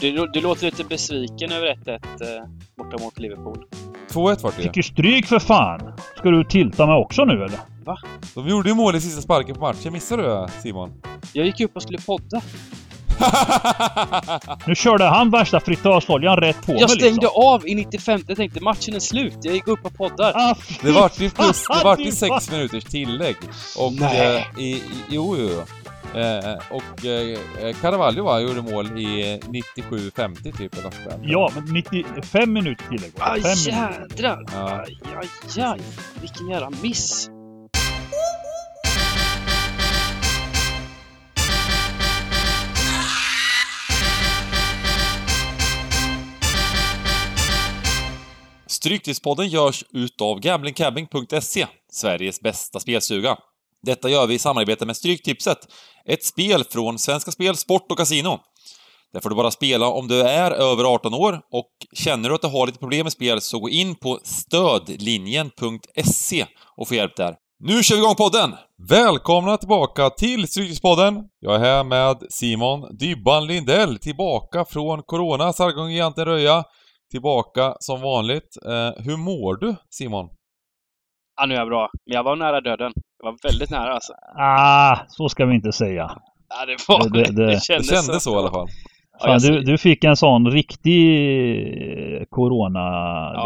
Du, du låter lite besviken över 1-1 eh, borta mot Liverpool. 2-1 vart det Fick ju stryk för fan! Ska du tilta mig också nu eller? De gjorde ju mål i sista sparken på matchen, missade du Simon? Jag gick upp och skulle podda. Nu körde han värsta fritösoljan rätt på mig Jag stängde liksom. av i 95. Jag tänkte matchen är slut. Jag gick upp och poddar. Ah, Det vart ju plus, det vart ju Fy sex minuters tillägg. Och... Nej. Eh, i, i, jo, jo, jo. Eh, och eh, Carvalho va, gjorde mål i 97-50 typ eller nåt sånt där. Ja, men 95 minuter tillägg var det. Aj jädrar! Ja. Aj, aj, aj! Vilken jävla miss! Stryktipspodden görs utav gamblingcabbing.se, Sveriges bästa spelsuga. Detta gör vi i samarbete med Stryktipset, ett spel från Svenska Spel, Sport och Casino. Där får du bara spela om du är över 18 år och känner du att du har lite problem med spel så gå in på stödlinjen.se och få hjälp där. Nu kör vi igång podden! Välkomna tillbaka till Stryktipspodden. Jag är här med Simon Dybban Lindell, tillbaka från Corona, Sargon-giganten Röja. Tillbaka som vanligt. Eh, hur mår du, Simon? Ja, nu är jag bra. Men jag var nära döden. Jag var väldigt nära alltså. Ah, så ska vi inte säga. Ja, det var... Det- det- det- Det kändes, kändes så i alla fall. Ja, Fan, du, du fick en sån riktig eh, corona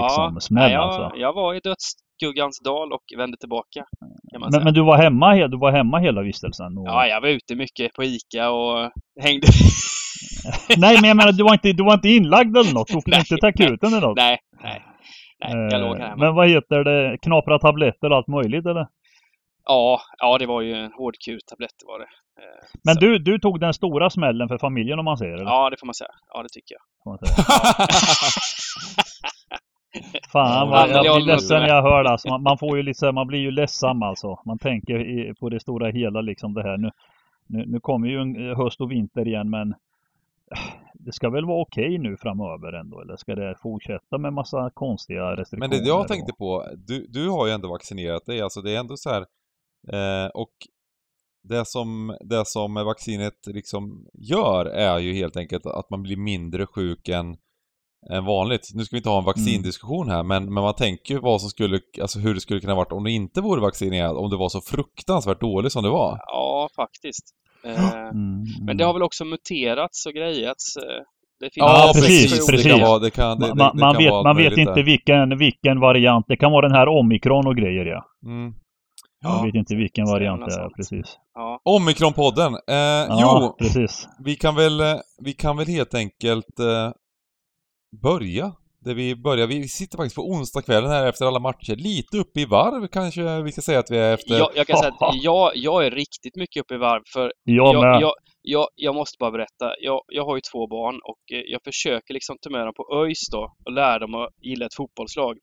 liksom, smäll jag, alltså. jag var i dödsskuggans dal och vände tillbaka. Kan man Men, säga. men du var hemma, he- du var hemma hela vistelsen? Och... Ja, jag var ute mycket på Ica och hängde... Nej, men jag menar du var inte, du var inte inlagd eller något? Du fick Nej. inte ta akuten eller något? nej, nej. Nej, jag Eh, låg här hemma. Men vad heter det? Knapra tabletter och allt möjligt eller? Ja, ja, det var ju en hård tablett var det. Eh, Men så- du, du tog den stora smällen för familjen om man säger eller? Ja, det får man säga. Ja, det tycker jag. Fan vad jag blir ledsen när jag hör det. Alltså, man, man får ju här- man blir ju ledsam alltså. Man tänker i, på det stora hela liksom det här. Nu, nu, nu kommer ju en eh, höst och vinter igen men eh, det ska väl vara okej nu framöver ändå? Eller ska det fortsätta med massa konstiga restriktioner? Men det jag och- tänkte på, du, du har ju ändå vaccinerat dig, alltså det är ändå så här, eh, och det som, det som vaccinet liksom gör är ju helt enkelt att man blir mindre sjuk än, än vanligt. Nu ska vi inte ha en vaccindiskussion här, men, men man tänker ju vad som skulle, alltså hur det skulle kunna varit om du inte vore vaccinerad, om du var så fruktansvärt dålig som du var. Ja, faktiskt. Eh, Mm, Men det har väl också muterats och grejats. eh, Det finns Ja, precis, Det precis. kan olika- vara, det kan, det, man, vet, man inte vilken, vilken variant. Det kan vara den här omikron och grejer ja. Mm. Man vet inte vilken variant det är precis. Ja, Omikronpodden. Eh, Ja, jo, precis. vi kan väl, eh, vi kan väl helt enkelt eh, börja där vi börjar. Vi sitter faktiskt på onsdagskvällen här efter alla matcher. Lite uppe i varv kanske vi ska säga att vi är efter. jag, jag kan säga att jag, jag är riktigt mycket uppe i varv för Jag jag, jag, jag, jag måste bara berätta. Jag, jag har ju två barn och eh, jag försöker liksom ta med dem på ÖIS då och lära dem att gilla ett fotbollslag.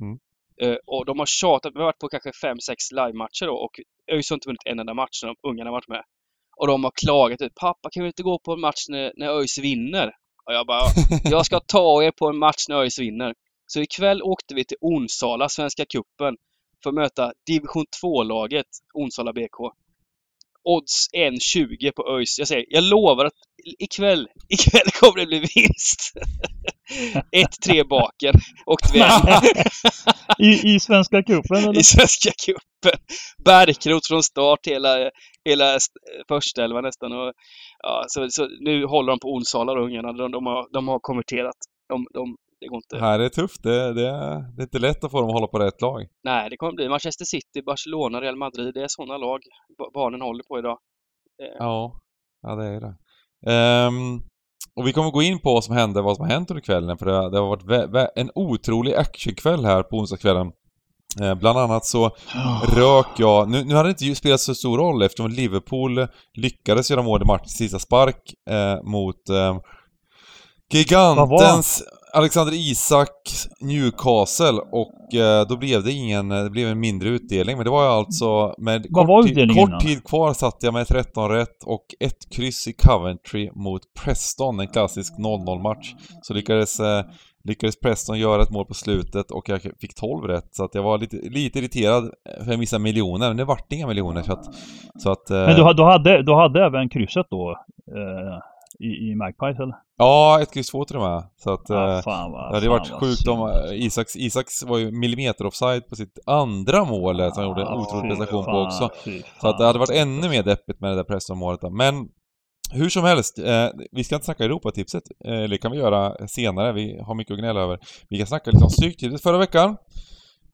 Mm. Eh, och de har tjatat, vi har varit på kanske fem sex livematcher då och ÖIS har inte vunnit en enda match när de ungarna har varit med. Och de har klagat ut, pappa kan vi inte gå på en match när, när ÖIS vinner? Och jag bara, jag ska ta er på en match när ÖIS vinner. Så ikväll åkte vi till Onsala, Svenska Cupen, för att möta division 2-laget Onsala BK. Odds 1,20 på ÖIS. Jag säger, jag lovar att ikväll, ikväll kommer det bli vinst. 1-3 baken åkte vi I, I Svenska cupen eller? i Svenska Cupen. Bärkrot från start hela, hela st- första elva nästan. Och, ja, så, så nu håller de på Onsala ungarna. De, de, har, de har konverterat. De, de, det går inte. Här är tufft. Det, det, det är inte lätt att få dem att hålla på rätt lag. Nej, det kommer bli Manchester City, Barcelona, Real Madrid. Det är sådana lag ba- barnen håller på idag. Eh, Ja, ja det är det. Ehm, och vi kommer gå in på vad som hände, vad som har hänt under kvällen, för det, det har varit en otrolig actionkväll här på onsdagskvällen. Eh, bland annat så rök jag, nu, nu hade det inte spelat så stor roll eftersom Liverpool lyckades göra mål i matchens sista spark eh, mot eh, gigantens Alexander Isak Newcastle och eh, då blev det ingen, det blev en mindre utdelning men det var ju alltså med Vad var kort, tid, kort tid kvar satt jag med 13 rätt och ett kryss i Coventry mot Preston, en klassisk 0-0 match. Så lyckades, eh, lyckades Preston göra ett mål på slutet och jag fick 12 rätt så att jag var lite, lite irriterad för jag missade miljoner men det vart inga miljoner så att... Så att eh, Men du, du, hade, du hade även krysset då? Eh, I, i Magpies eller? Ja, ett kryss två till och med. Så att... Ja, eh, fan vad, det hade varit sjukt om eh, Isaks, Isaks var ju millimeter offside på sitt andra mål där, som han gjorde en otrolig prestation på också. Så att det hade varit ännu mer deppigt med det där Preston-målet. Men hur som helst, eh, vi ska inte snacka Europatipset. Eh, det kan vi göra senare, vi har mycket att gnälla över. Vi kan snacka lite om Stryktipset förra veckan.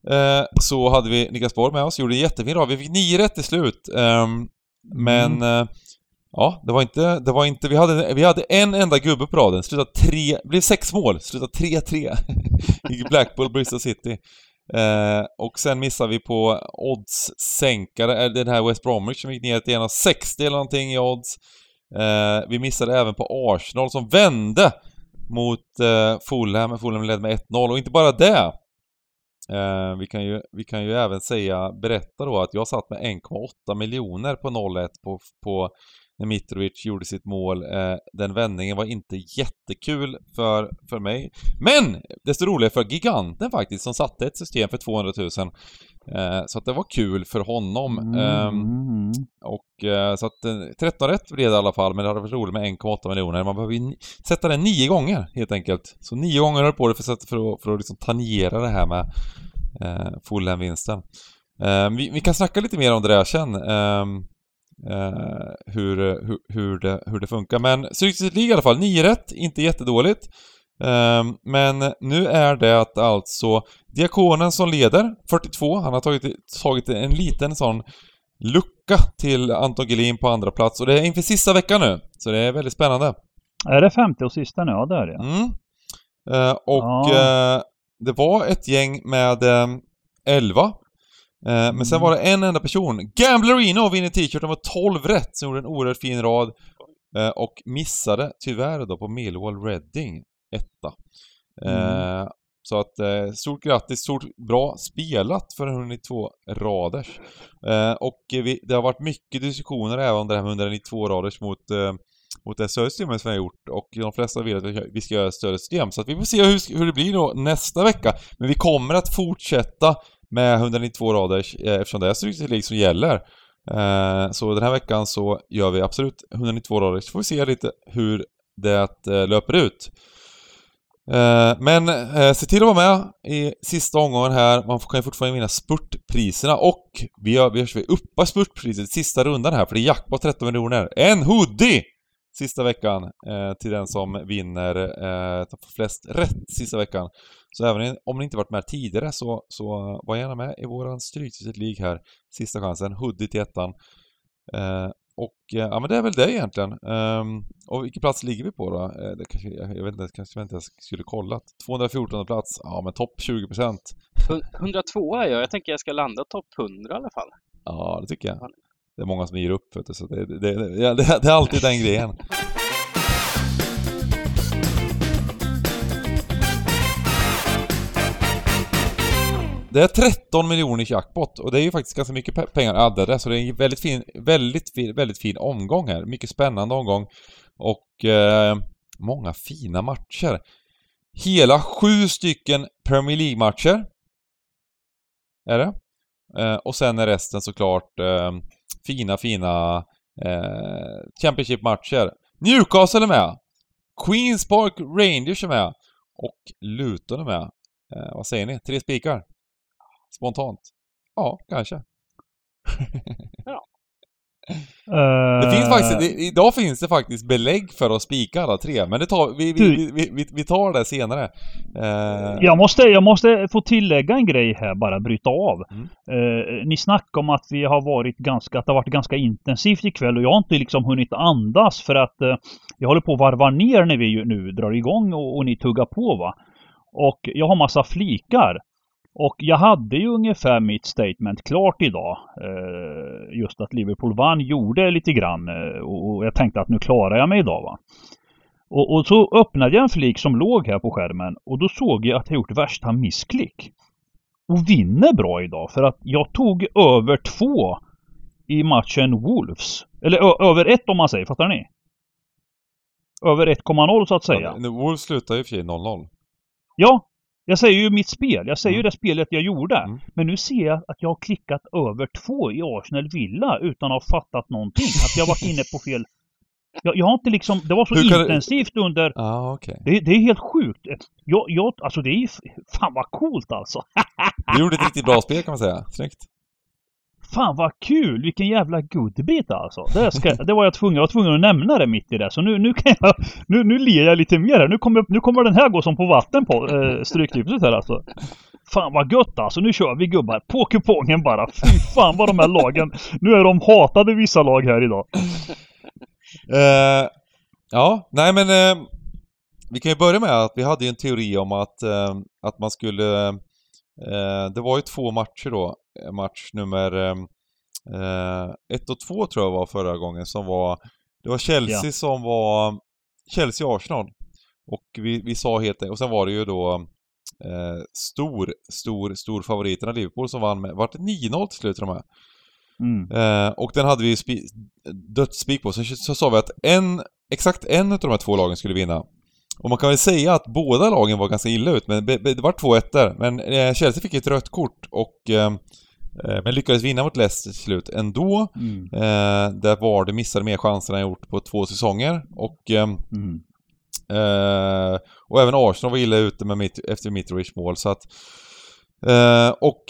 Eh, så hade vi Niklas Borg med oss, gjorde en jättefin rad. Vi fick nio rätt till slut. Ehm, men eh, ja, det var inte, det var inte, vi hade, vi hade en enda gubbe på raden, slutade tre, blev sex mål, slutade 3-3 i Blackpool, Bristol City. Eh, och sen missade vi på odds-sänkare, den här West Bromwich som gick ner till 1,60 eller någonting i odds. Eh, vi missade även på Arsenal som vände mot eh, Fulham, Fulham ledde med 1-0 och inte bara det. Eh, vi, kan ju, vi kan ju även säga, berätta då att jag satt med 1,8 miljoner på 0-1 på, på när Mitrovic gjorde sitt mål. Eh, den vändningen var inte jättekul för, för mig. Men! Desto roligare för giganten faktiskt, som satte ett system för 200 000. Eh, så att det var kul för honom. Mm, Ehm, mm, och eh, så att eh, 13 rätt blev det i alla fall, men det hade varit roligt med 1,8 miljoner. Man behöver ju sätta den nio gånger helt enkelt. Så nio gånger höll på det för, att- för att, för att liksom tangera det här med Fulham-vinsten. Eh, vi, vi kan snacka lite mer om det där sen. eh, hur, hur, hur, det, hur det funkar. Men League i alla fall, 9 rätt, inte jättedåligt. Ehm, men nu är det att alltså Diakonen som leder, 42, han har tagit, tagit en liten sån lucka till Anton Gelin på andra plats och det är inför sista veckan nu. Så det är väldigt spännande. Är det femte och sista nu? Ja, det är det. Mm. Eh, och Ja. eh, det var ett gäng med eh, 11. Eh, men sen Mm. var det en enda person, Gamblerino vinner t-shirten med 12 rätt, som gjorde en oerhört fin rad. Eh, och missade tyvärr då på Millwall Reading, etta. Eh, Så att stort grattis, stort bra spelat för 192 raders. Eh, och vi, det har varit mycket diskussioner även om det här med 192 raders mot mot det större systemet som vi har gjort och de flesta vill att vi- vi ska göra ett större system. Så att vi får se hur, hur det blir då nästa vecka. Men vi kommer att fortsätta med 192 raders eh, eftersom det är Stryktipset League som gäller. Eh, så den här veckan så gör vi absolut 192 raders. Så får vi se lite hur det eh, löper ut. Eh, men eh, se till att vara med i sista omgången här. Man kan ju fortfarande vinna spurtpriserna och vi, gör, vi, vi uppar spurtpriset sista rundan här för det är jackpot 13 miljoner. En hoodie! Sista veckan eh, till den som vinner, eh, får flest rätt sista veckan. Så även om ni inte varit med tidigare så, så var gärna med i våran Stryktipset League här. Sista chansen, hoodie till ettan. Eh, och eh, ja men det är väl det egentligen. Ehm, och vilken plats ligger vi på då? Eh, det kanske, jag, jag vet inte, kanske jag inte ens skulle kollat. 214 plats, ja men topp 20 procent. Hun- 102 är jag. Jag tänker jag ska landa topp 100 i alla fall. Ja, det tycker jag. Det är många som ger upp vet du, så det, det, det, det, det är alltid den grejen. Det är 13 miljoner i jackpot och det är ju faktiskt ganska mycket pengar addade så det är en väldigt fin, väldigt fin, väldigt fin omgång här. Mycket spännande omgång och eh, många fina matcher. Hela sju stycken Premier League-matcher är det. Eh, och sen är resten såklart eh, fina, fina eh, Championship-matcher. Newcastle är med. Queens Park Rangers är med. Och Luton är med. Eh, vad säger ni? Tre spikar? Spontant? Ja, kanske. Det finns faktiskt, det, idag finns det faktiskt belägg för att spika alla tre, men det tar, vi, vi, vi, vi, vi tar det senare. Eh, Jag måste, jag måste få tillägga en grej här, bara bryta av. Mm. Eh, ni snackar om att vi har varit ganska, att det har varit ganska intensivt ikväll och jag har inte liksom hunnit andas för att eh, jag håller på att varva ner när vi nu drar igång och, och ni tuggar på va. Och jag har massa flikar. Och jag hade ju ungefär mitt statement klart idag. Eh, just att Liverpool vann gjorde lite grann eh, och, jag tänkte att nu klarar jag mig idag va. Och, och så öppnade jag en flik som låg här på skärmen och då såg jag att jag gjort värsta missklick. Och vinner bra idag för att jag tog över två i matchen Wolves. Eller över ett om man säger, fattar ni? Över 1,0 så att säga. nu, Wolves slutar ju i och för sig 0-0. Ja, jag säger ju mitt spel. Jag säger ju Mm. det spelet jag gjorde. Mm. Men nu ser jag att jag har klickat över två i Arsenal Villa utan att ha fattat någonting. Att jag varit inne på fel... Jag, jag har inte liksom, det var så intensivt under... Ja, ah, okej. Det, det är helt sjukt. Jag, jag, alltså det är ju... Fan vad coolt alltså. Du gjorde ett riktigt bra spel kan man säga. Snyggt. Fan vad kul! Vilken jävla godbit alltså. Det, ska, det var jag tvungen, jag var tvungen att nämna det mitt i det. Så nu, nu kan jag... Nu, nu ler jag lite mer här. Nu kommer, nu kommer den här gå som på vatten på eh, Stryktipset här alltså. Fan vad gött alltså. Nu kör vi gubbar. På kupongen bara. Fy fan vad de här lagen... Nu är de hatade vissa lag här idag. Uh, ja, nej men uh, vi kan ju börja med att vi hade ju en teori om att, uh, att man skulle... Eh, det var ju två matcher då. Eh, Match nummer eh, eh, ett och två tror jag var förra gången som var... Det var Chelsea Ja. som var... Chelsea-Arsenal. Och vi, vi sa helt. Och sen var det ju då eh, stor, stor, stor favoriterna Liverpool som vann med... Vart det 9-0 till slut och med? Mm. Eh, och den hade vi ju spi- dödsspik på. Så, så sa vi att en, exakt en av de här två lagen skulle vinna. Och man kan väl säga att båda lagen var ganska illa ut, men det var två ettor. Men eh, Chelsea fick ett rött kort och eh, eh, men lyckades vinna mot Leicester till slut ändå. Mm. Eh, där var det missade mer chanser än gjort på två säsonger. Och, eh, Mm. eh, och även Arsenal var illa ute med mitt, efter Mitrovic mål så att... Och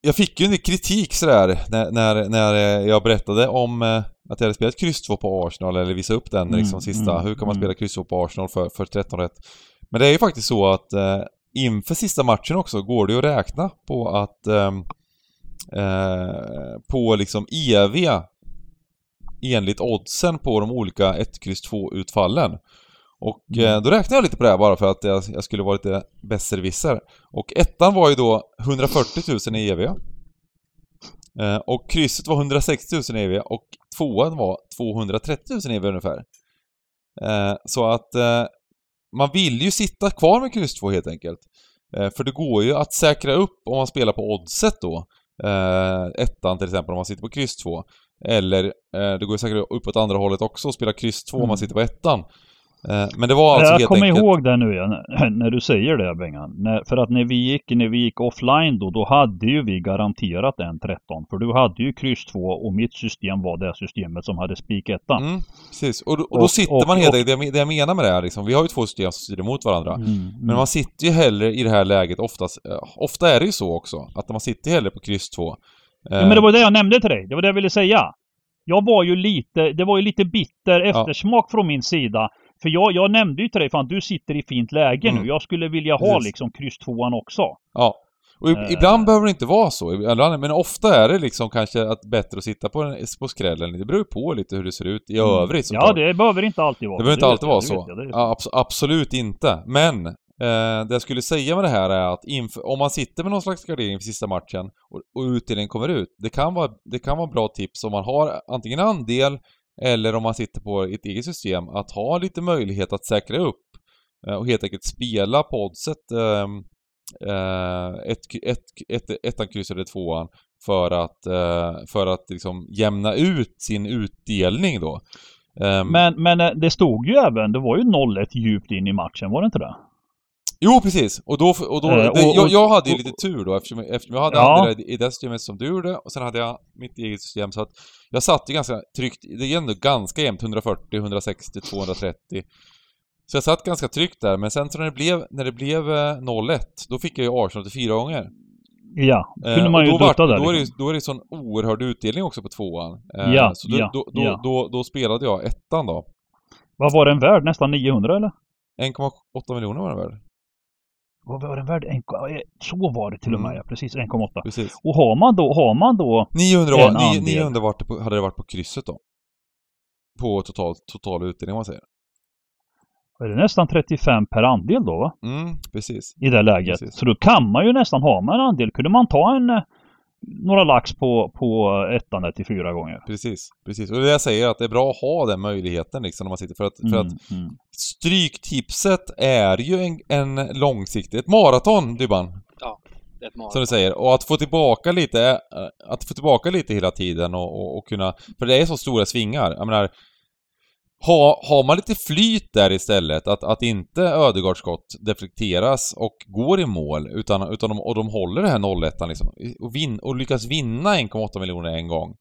jag fick ju del kritik sådär när, när, när jag berättade om att jag hade spelat kryss 2 på Arsenal eller visade upp den Mm, liksom sista. mm, Hur kan man mm. spela kryss 2 på Arsenal för, för 13 rätt? Men det är ju faktiskt så att eh, inför sista matchen också går det ju att räkna på att ehm, eh, på liksom eviga enligt oddsen på de olika 1, kryss 2 utfallen. Och Mm. eh, då räknade jag lite på det här bara för att jag, jag skulle vara lite besserwisser. Och ettan var ju då 140 000 i eviga. Eh, och krysset var 160 000 i eviga och tvåan var 230 000 i eviga ungefär. Eh, så att eh, man vill ju sitta kvar med kryss 2 helt enkelt. Eh, för det går ju att säkra upp om man spelar på oddset då. Ettan till exempel om man sitter på kryss 2. Eller det går ju säkert upp åt andra hållet också och spela kryss 2 om man Mm. sitter på ettan. Eh, men det var alltså jag helt kommer enkelt... ihåg det nu igen, när du säger det Bengan. När, för att när vi gick, när vi gick offline då, då hade ju vi garanterat en 13. För du hade ju kryss 2 och mitt system var det systemet som hade spik ettan. Mm, precis. Och, då- och då Och- sitter och- man helt och- enkelt, det jag- menar med det här liksom, vi har ju två system som strider mot varandra. Mm, Men man sitter ju hellre i det här läget oftast, eh, ofta är det ju så också, att man sitter hellre på kryss 2. Ja, men det var det jag nämnde till dig. Det var det jag ville säga. Jag var ju lite, det var ju lite bitter eftersmak från min sida. För jag, jag nämnde ju till dig, fan du sitter i fint läge Mm. nu. Jag skulle vilja ha Precis. liksom kryss tvåan också. Ja. Och Eh. ibland behöver det inte vara så, ibland- men ofta är det liksom kanske att bättre att sitta på, en, på skrällen. Det beror på lite hur det ser ut i övrigt Ja, såklart. det behöver inte alltid vara Det behöver inte alltid vara så. jag, Ja, abs- absolut inte. Men eh, det jag skulle säga med det här är att inför, om man sitter med någon slags gardering för sista matchen och, och utdelningen kommer ut. Det kan, vara, det kan vara bra tips om man har antingen andel eller om man sitter på ett eget system att ha lite möjlighet att säkra upp eh, och helt enkelt spela på oddset ehm, eh, ett, ett, ett, ettan, kryss eller tvåan för att, eh, för att liksom jämna ut sin utdelning då. Ehm. Men, men eh, det stod ju även, det var ju 0-1 djupt in i matchen, var det inte det? Jo, precis. Och då... Och då Eh, det, och- jag, och- jag hade ju lite tur då eftersom, eftersom jag hade Ja. andra i, det systemet som du gjorde och sen hade jag mitt eget system så att jag satt ju ganska tryggt, det är ändå ganska jämnt, 140, 160, 230. Så jag satt ganska tryggt där, men sen så när det blev, när det blev eh, 0-1, då fick jag ju Arsenal till fyra gånger. Ja, Eh, kunde man och ju dutta där. då, är det, liksom. då är det sån oerhörd utdelning också på tvåan. Eh, Ja, så då, ja, då, då, ja. då, då spelade jag ettan då. Vad var den värd? Nästan 900 eller? 1,8 miljoner var den värd. Vad var den värd? En, eh, så var det till och med, Mm. ja. Precis, 1,8. Precis. Och har man då, har man då 900, En var, ni- andel. 900 vart det på, hade det varit på krysset då. På total, total utdelning om man säger. är det nästan 35 per andel då va? Mm, precis. I det läget. Precis. Så då kan man ju nästan, ha man en andel, kunde man ta en eh, några lax på, på ettan där till fyra gånger. Precis, precis. Och det jag säger, att det är bra att ha den möjligheten liksom när man sitter för att, för att Mm, mm. Stryktipset är ju en, en långsiktig, ett maraton Dybban, är ett som maraton. du säger. Och att få tillbaka lite, eh, att få tillbaka lite hela tiden och, och, och kunna, för det är så stora svingar. Jag menar, ha, har man lite flyt där istället, att, att inte Ödegaards skott deflekteras och går i mål, utan, utan de, och de håller det här 0 liksom, och, vin, och lyckas vinna 1,8 miljoner en gång,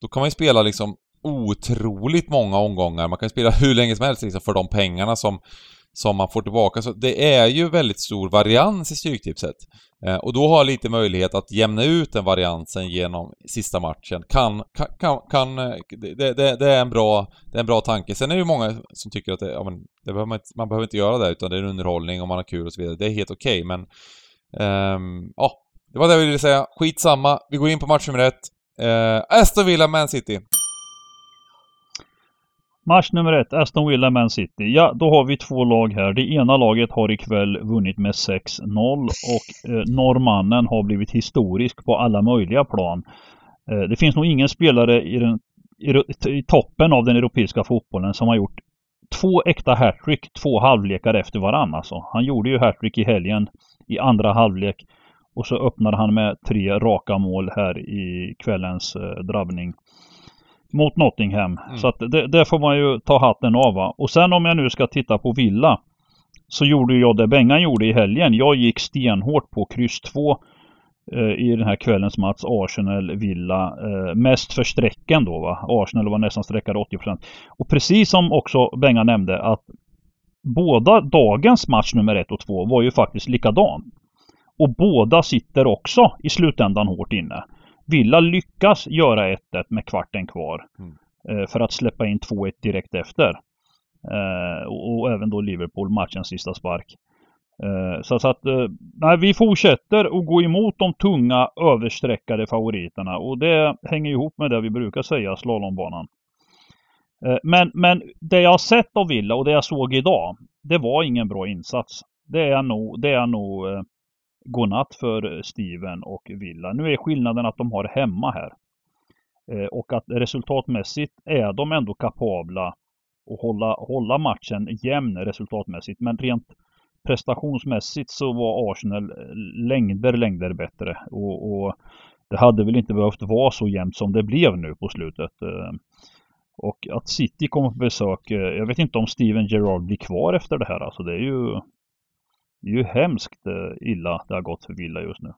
då kan man ju spela liksom otroligt många omgångar. Man kan spela hur länge som helst liksom, för de pengarna som, som man får tillbaka. Så det är ju väldigt stor varians i Stryktipset. Eh, och då har lite möjlighet att jämna ut den variansen genom sista matchen. Kan, kan, kan, kan eh, det, det, det, är en bra, det är en bra tanke. Sen är det ju många som tycker att det, ja, men, det behöver man, inte, man behöver inte göra det utan det är en underhållning och man har kul och så vidare. Det är helt okej okay, men... Um, ja, det var det jag ville säga. Skitsamma. Vi går in på match nummer ett. Eh, Aston Villa, Man City. Match nummer ett, Aston Villa Man City. Ja, då har vi två lag här. Det ena laget har ikväll vunnit med 6-0 och eh, norrmannen har blivit historisk på alla möjliga plan. Eh, det finns nog ingen spelare i, den, i, i, toppen av den europeiska fotbollen som har gjort två äkta hattrick två halvlekar efter varann alltså. Han gjorde ju hattrick i helgen i andra halvlek och så öppnade han med tre raka mål här i kvällens eh, drabbning mot Nottingham. Mm. Så att det, det, får man ju ta hatten av va? Och sen om jag nu ska titta på Villa så gjorde jag det Bengan gjorde i helgen. Jag gick stenhårt på kryss 2 eh, i den här kvällens match Arsenal-Villa. Eh, mest för strecken då va. Arsenal var nästan streckade 80%. Och precis som också Bengan nämnde att båda dagens match nummer 1 och 2 var ju faktiskt likadan. Och båda sitter också i slutändan hårt inne. Villa lyckas göra 1-1 med kvarten kvar. Mm. Eh, för att släppa in 2-1 direkt efter. Eh, och, även då Liverpool matchens sista spark. Eh, så, så, att nej, vi fortsätter att gå emot de tunga översträckade favoriterna och det hänger ihop med det vi brukar säga, slalombanan. Men, men det jag har sett av Villa och det jag såg idag, det var ingen bra insats. Det är nog, det är nog godnatt för eh, Steven och Villa. Nu är skillnaden att de har hemma här. Eh, och att resultatmässigt är de ändå kapabla att hålla, hålla matchen jämn resultatmässigt. Men rent prestationsmässigt så var Arsenal eh, längder, längder bättre. Och, och det hade väl inte behövt vara så jämnt som det blev nu på slutet. Och att City kommer på besök, jag vet inte om Steven Gerrard blir kvar efter det här. Alltså det är ju det är ju hemskt eh, illa det har gått för Villa just nu.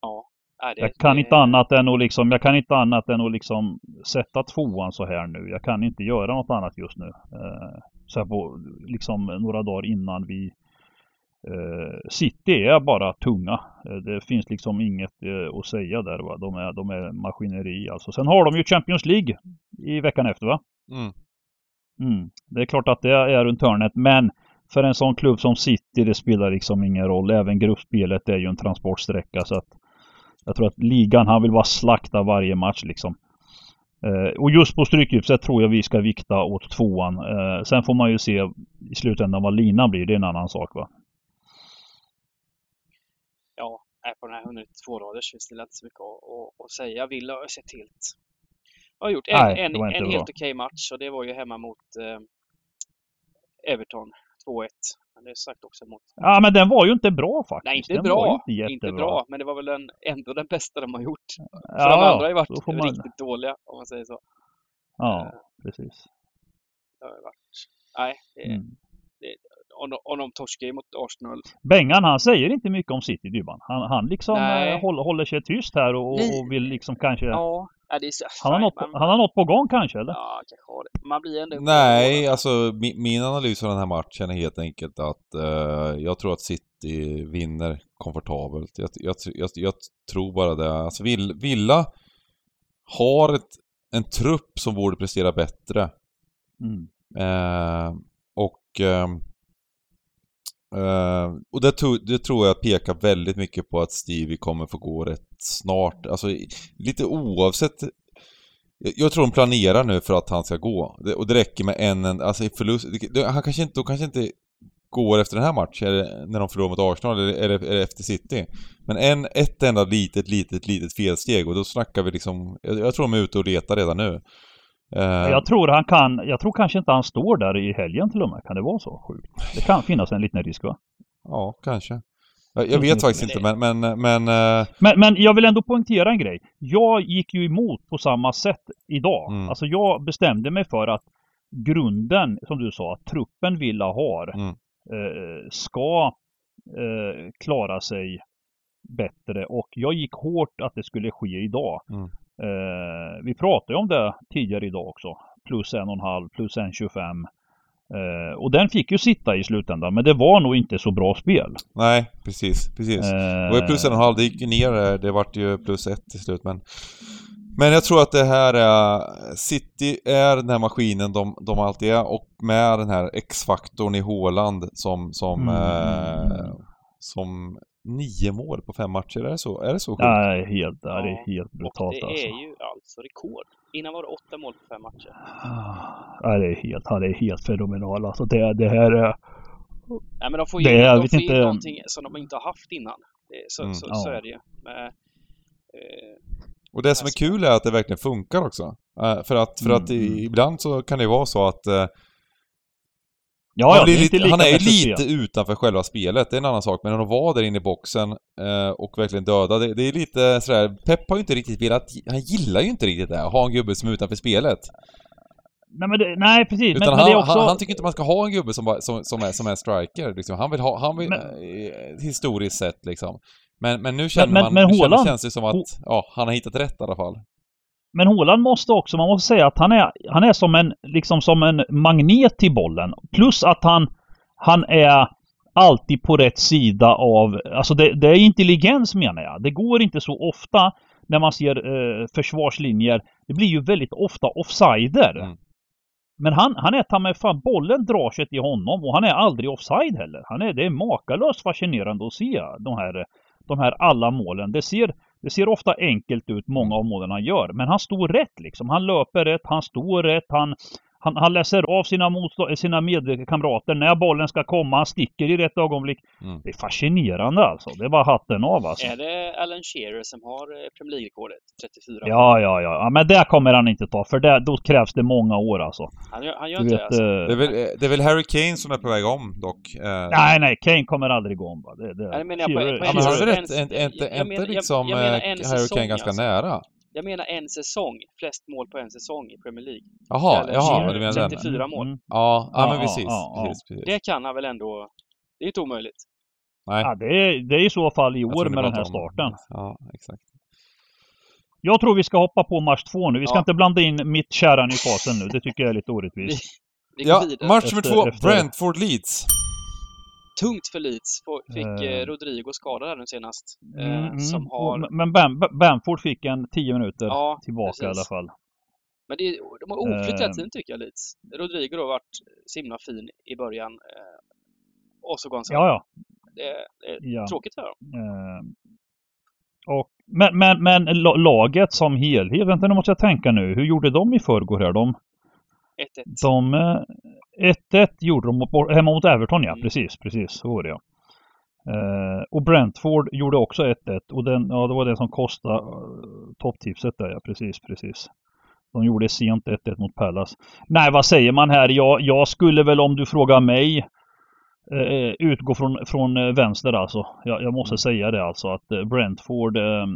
Ja. Det, jag kan det... inte annat än att liksom, jag kan inte annat än att liksom sätta tvåan så här nu. Jag kan inte göra något annat just nu. Eh, så här på liksom några dagar innan vi eh, City är bara tunga. Eh, det finns liksom inget eh, att säga där va. De är, de är maskineri alltså. Sen har de ju Champions League i veckan efter va? Mm. Mm. Det är klart att det är runt hörnet men för en sån klubb som City, det spelar liksom ingen roll. Även gruppspelet är ju en transportsträcka så att jag tror att ligan, han vill bara slakta varje match liksom. Eh, och just på Stryktipset tror jag vi ska vikta åt tvåan. Eh, sen får man ju se i slutändan vad linan blir, det är en annan sak va. Ja, på den här 102 raders finns det inte så mycket att, att säga. Villa har sett helt... Har gjort en, Nej, en, en helt okej okay match och det var ju hemma mot eh, Everton. 2-1. Men det är sagt också mot... Ja, men den var ju inte bra faktiskt. Nej, inte den bra. Inte, inte, bra, men det var väl den, ändå den bästa de har gjort. För ja, de andra har ju varit man... riktigt dåliga, om man säger så. Ja, uh, precis. Det har varit... Nej, det, mm. det, om, de, om de torskar mot Arsenal. Bengan han säger inte mycket om City Dybban. Han, han liksom eh, håller, håller sig tyst här och, och vill liksom kanske... Ja, Ja, det är så, han, har något, man... han har något på gång kanske eller? Ja, kanske har det. Man blir ändå... Nej, alltså min, min, analys av den här matchen är helt enkelt att uh, jag tror att City vinner komfortabelt. Jag, jag, jag, jag tror bara det. Alltså Villa har ett, en trupp som borde prestera bättre. Mm. Uh, och uh, Uh, och det, to, det, tror jag pekar väldigt mycket på att Stevie kommer få gå rätt snart. Alltså lite oavsett. Jag, jag tror de planerar nu för att han ska gå. Det, och det räcker med en, en alltså förlust. Det, han kanske inte, de kanske inte går efter den här matchen, eller när de förlorar mot Arsenal, eller, eller, eller, efter City. Men en, ett enda litet, litet, litet felsteg och då snackar vi liksom... Jag, jag tror de är ute och letar redan nu. Uh, jag tror han kan, jag tror kanske inte han står där i helgen till och med. Kan det vara så sjukt? Det kan finnas en liten risk va? Ja, kanske. Jag, jag vet faktiskt inte men, men, men, uh... men... Men jag vill ändå poängtera en grej. Jag gick ju emot på samma sätt idag. Mm. Alltså jag bestämde mig för att grunden, som du sa, truppen Villa har, mm. eh, ska eh, klara sig bättre och jag gick hårt att det skulle ske idag. Mm. Eh, vi pratade om det tidigare idag också. Plus en och en halv, plus en 25. Eh, och den fick ju sitta i slutändan, men det var nog inte så bra spel. Nej, precis, precis. Det var ju plus en och en halv, det gick ju ner, det vart ju plus ett till slut men... Men jag tror att det här är... City är den här maskinen de, de alltid är och med den här X-faktorn i Håland som... Som, Mm. eh, som nio mål på fem matcher, är det så? Är det så sjukt? Nej, helt, ja, det är helt Och brutalt det alltså. är ju alltså rekord. Innan var det åtta mål på fem matcher. Ja, det är helt, det är helt fenomenalt alltså. Det, det här är... Nej men de får ju Det de får ju inte- någonting som de inte har haft innan. Det, så, Mm. så, Ja. så är det ju. Men, eh, Och det som är kul är att det verkligen funkar också. Eh, för att, för att Mm, mm. i- ibland så kan det vara så att eh, Ja, han, ja, blir lite, han är ju lite utanför själva spelet, det är en annan sak. Men att vara där inne i boxen eh, och verkligen döda, det, det är lite sådär... Pep har ju inte riktigt velat... Han gillar ju inte riktigt det, att ha en gubbe som är utanför spelet. Nej, men det, nej precis. Utan Men, men han, är också... han, han tycker inte man ska ha en gubbe som, som, som, är, som är striker. Liksom. Han vill ha... Han vill, Men- eh, historiskt sett liksom. Men, men nu känner men- man... men nu Haaland- känns det som att ja, han har hittat rätt i alla fall. Men Haaland måste också, man måste säga att han är, han är som en, liksom som en magnet till bollen. Plus att han, han är alltid på rätt sida av, alltså det, det är intelligens menar jag. Det går inte så ofta när man ser eh, försvarslinjer. Det blir ju väldigt ofta offsider. Mm. Men han, han är ta med fan, bollen drar sig till honom och han är aldrig offside heller. Han är, det är makalöst fascinerande att se de här, de här alla målen. Det ser, det ser ofta enkelt ut, många av målen han gör. Men han står rätt liksom. Han löper rätt, han står rätt, han, han, han läser av sina, motstå- sina medkamrater när bollen ska komma. Han sticker i rätt ögonblick. Mm. Det är fascinerande alltså. Det är bara hatten av alltså. är det Alan Shearer som har eh, Premier League-rekordet? 34 mål. Ja, ja, ja. ja men det kommer han inte ta. För det, då krävs det många år alltså. Han gör, han gör inte vet, det alltså. Det är, väl, eh, det är väl Harry Kane som är på väg om dock. Eh, Nej, nej. Kane kommer aldrig gå om. Det, det, Nej, menar jag på- på Ja, men han är en- rätt, inte, jag- menar- jag- liksom jag menar eh, en Harry Kane ganska alltså. nära? Jag menar en säsong. Flest mål på en säsong i Premier League. Jaha, Eller jaha, du menar den? 34 mål. Mm. Ja, ja, Ja, men ja, precis. ja, precis, precis. Det kan han väl ändå... Det är inte omöjligt. Nej, Ja, det är, det är i så fall i år med den här om- starten. Ja, exakt. Jag tror vi ska hoppa på match två nu. Vi ska Ja. inte blanda in mitt kära Newcastle nu. Det tycker jag är lite orättvist. Vi går Ja, match nummer två, efter- Brentford Leeds. Tungt för Leeds. Fick Eh. eh, Rodrigo skadad här nu senast. Eh, Mm, mm. Som har... Men Bam, Bamford fick en 10 minuter Ja, tillbaka precis. i alla fall. Men det, de har oflytt hela Eh. tiden tycker jag Leeds. Rodrigo har varit så himla fin i början. eh, Och så går han Ja, ja. Det, det är ja. tråkigt för dem. Eh, och, men, men, men la- laget som helhet, vänta nu måste jag tänka nu. Hur gjorde de i förrgår här? De, 1-1. de eh, 1-1 gjorde de mot, hemma mot Everton ja, Mm. precis, precis, så var det ja. Eh, och Brentford gjorde också 1-1 och den, ja, det var det som kostade uh, topptipset där ja, precis, precis. De gjorde sent 1-1 mot Palace. Nej, vad säger man här? Jag, jag skulle väl om du frågar mig eh, utgå från, från eh, vänster alltså. Jag, jag måste säga det alltså att eh, Brentford, eh,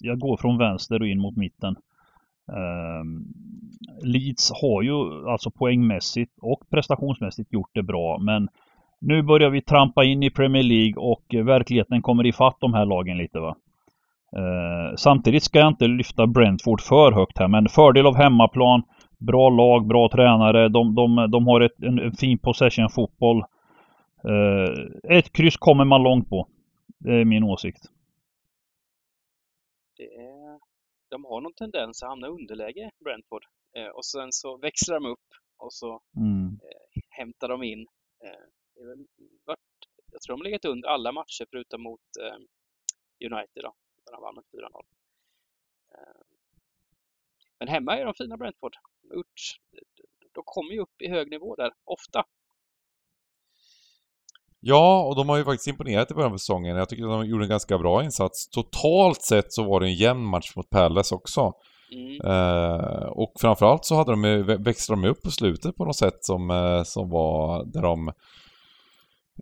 jag går från vänster och in mot mitten. Ehm, Leeds har ju alltså poängmässigt och prestationsmässigt gjort det bra men nu börjar vi trampa in i Premier League och verkligheten kommer ifatt de här lagen lite va. Eh, samtidigt ska jag inte lyfta Brentford för högt här men fördel av hemmaplan, bra lag, bra tränare, de, de, de har ett, en, en fin possession fotboll. Eh, ett kryss kommer man långt på. Det är min åsikt. Det är, de har någon tendens att hamna i underläge, Brentford. Eh, och sen så växlar de upp och så Mm. hämtar de in. Eh, jag tror de har legat under alla matcher förutom mot eh, United då, där de vann med 4-0. Eh, men hemma är de fina Brentford. De kommer ju upp i hög nivå där, ofta. Ja, och de har ju faktiskt imponerat i början av säsongen. Jag tycker att de gjorde en ganska bra insats. Totalt sett så var det en jämn match mot Palace också. Mm. Eh, och framförallt så hade de, växlade de upp på slutet på något sätt som, eh, som var där de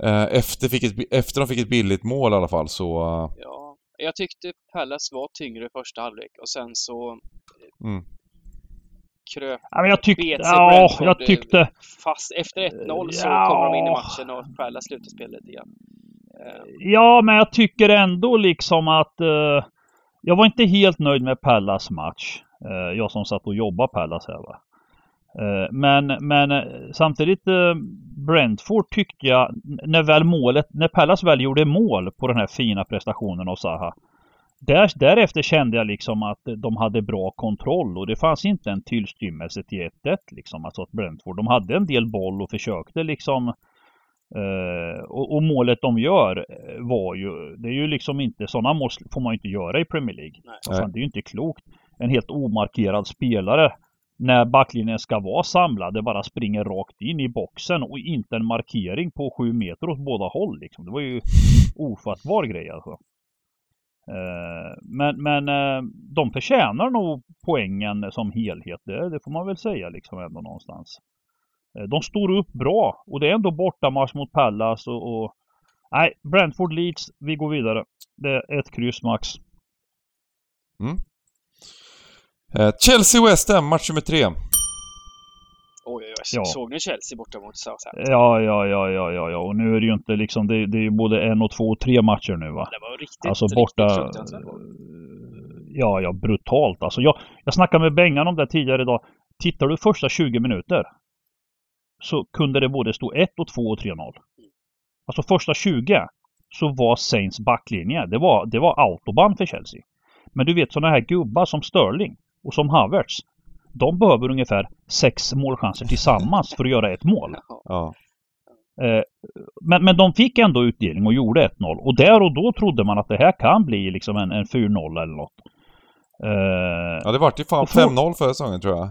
eh, efter, fick ett, efter de fick ett billigt mål i alla fall så... eh, Ja, jag tyckte Palace var tyngre i första halvlek och sen så mm. Kröp Ja, men jag tyckte, ja, jag eh, tyckte, fast. Efter 1-0 så Ja. kommer de in i matchen och Palace slutar spelet lite grann. Eh, ja men jag tycker ändå liksom att eh, jag var inte helt nöjd med Pallas match. Eh, jag som satt och jobbade Pallas här va. Eh, men, men eh, samtidigt Brentford tyckte jag när väl målet, när Pallas väl gjorde mål på den här fina prestationen av Zaha. Där, därefter kände jag liksom att de hade bra kontroll och det fanns inte en tillstymmelse till 1-1 liksom. Alltså att Brentford, de hade en del boll och försökte liksom Uh, och, och, målet de gör var ju, det är ju liksom inte, sådana mål får man ju inte göra i Premier League. Alltså, det är ju inte klokt. En helt omarkerad spelare när backlinjen ska vara samlad, det bara springer rakt in i boxen och inte en markering på sju meter åt båda håll liksom. Det var ju ofattbar grej alltså. Eh, men, men eh, de förtjänar nog poängen som helhet, det, det får man väl säga liksom ändå någonstans. Eh, de står upp bra och det är ändå bortamatch mot Pallas och, och Nej, Brentford Leeds, vi går vidare. Det är ett kryss max. Mm. Eh, Chelsea West Ham, match nummer tre. Oj, oj, oj. Ja. Såg ni Chelsea borta mot Southampton? Ja, ja, ja, ja, ja, ja. Och nu är det ju inte liksom, det, det är ju både en och två och tre matcher nu va. Det var riktigt, alltså borta, riktigt Ja, ja, brutalt. Alltså jag, jag snackade med Bengan om det tidigare idag. Tittar du första 20 minuter så kunde det både stå 1 och 2 och 3-0. Alltså första 20 så var Saints backlinje, det var, det var autobahn för Chelsea. Men du vet sådana här gubbar som Sterling och som Havertz. De behöver ungefär sex målchanser tillsammans för att göra ett mål. Ja. Eh, men, men de fick ändå utdelning och gjorde 1-0. Och där och då trodde man att det här kan bli liksom en, en 4-0 eller något. Eh, ja, det vart ju fan 5-0 förra säsongen tror jag.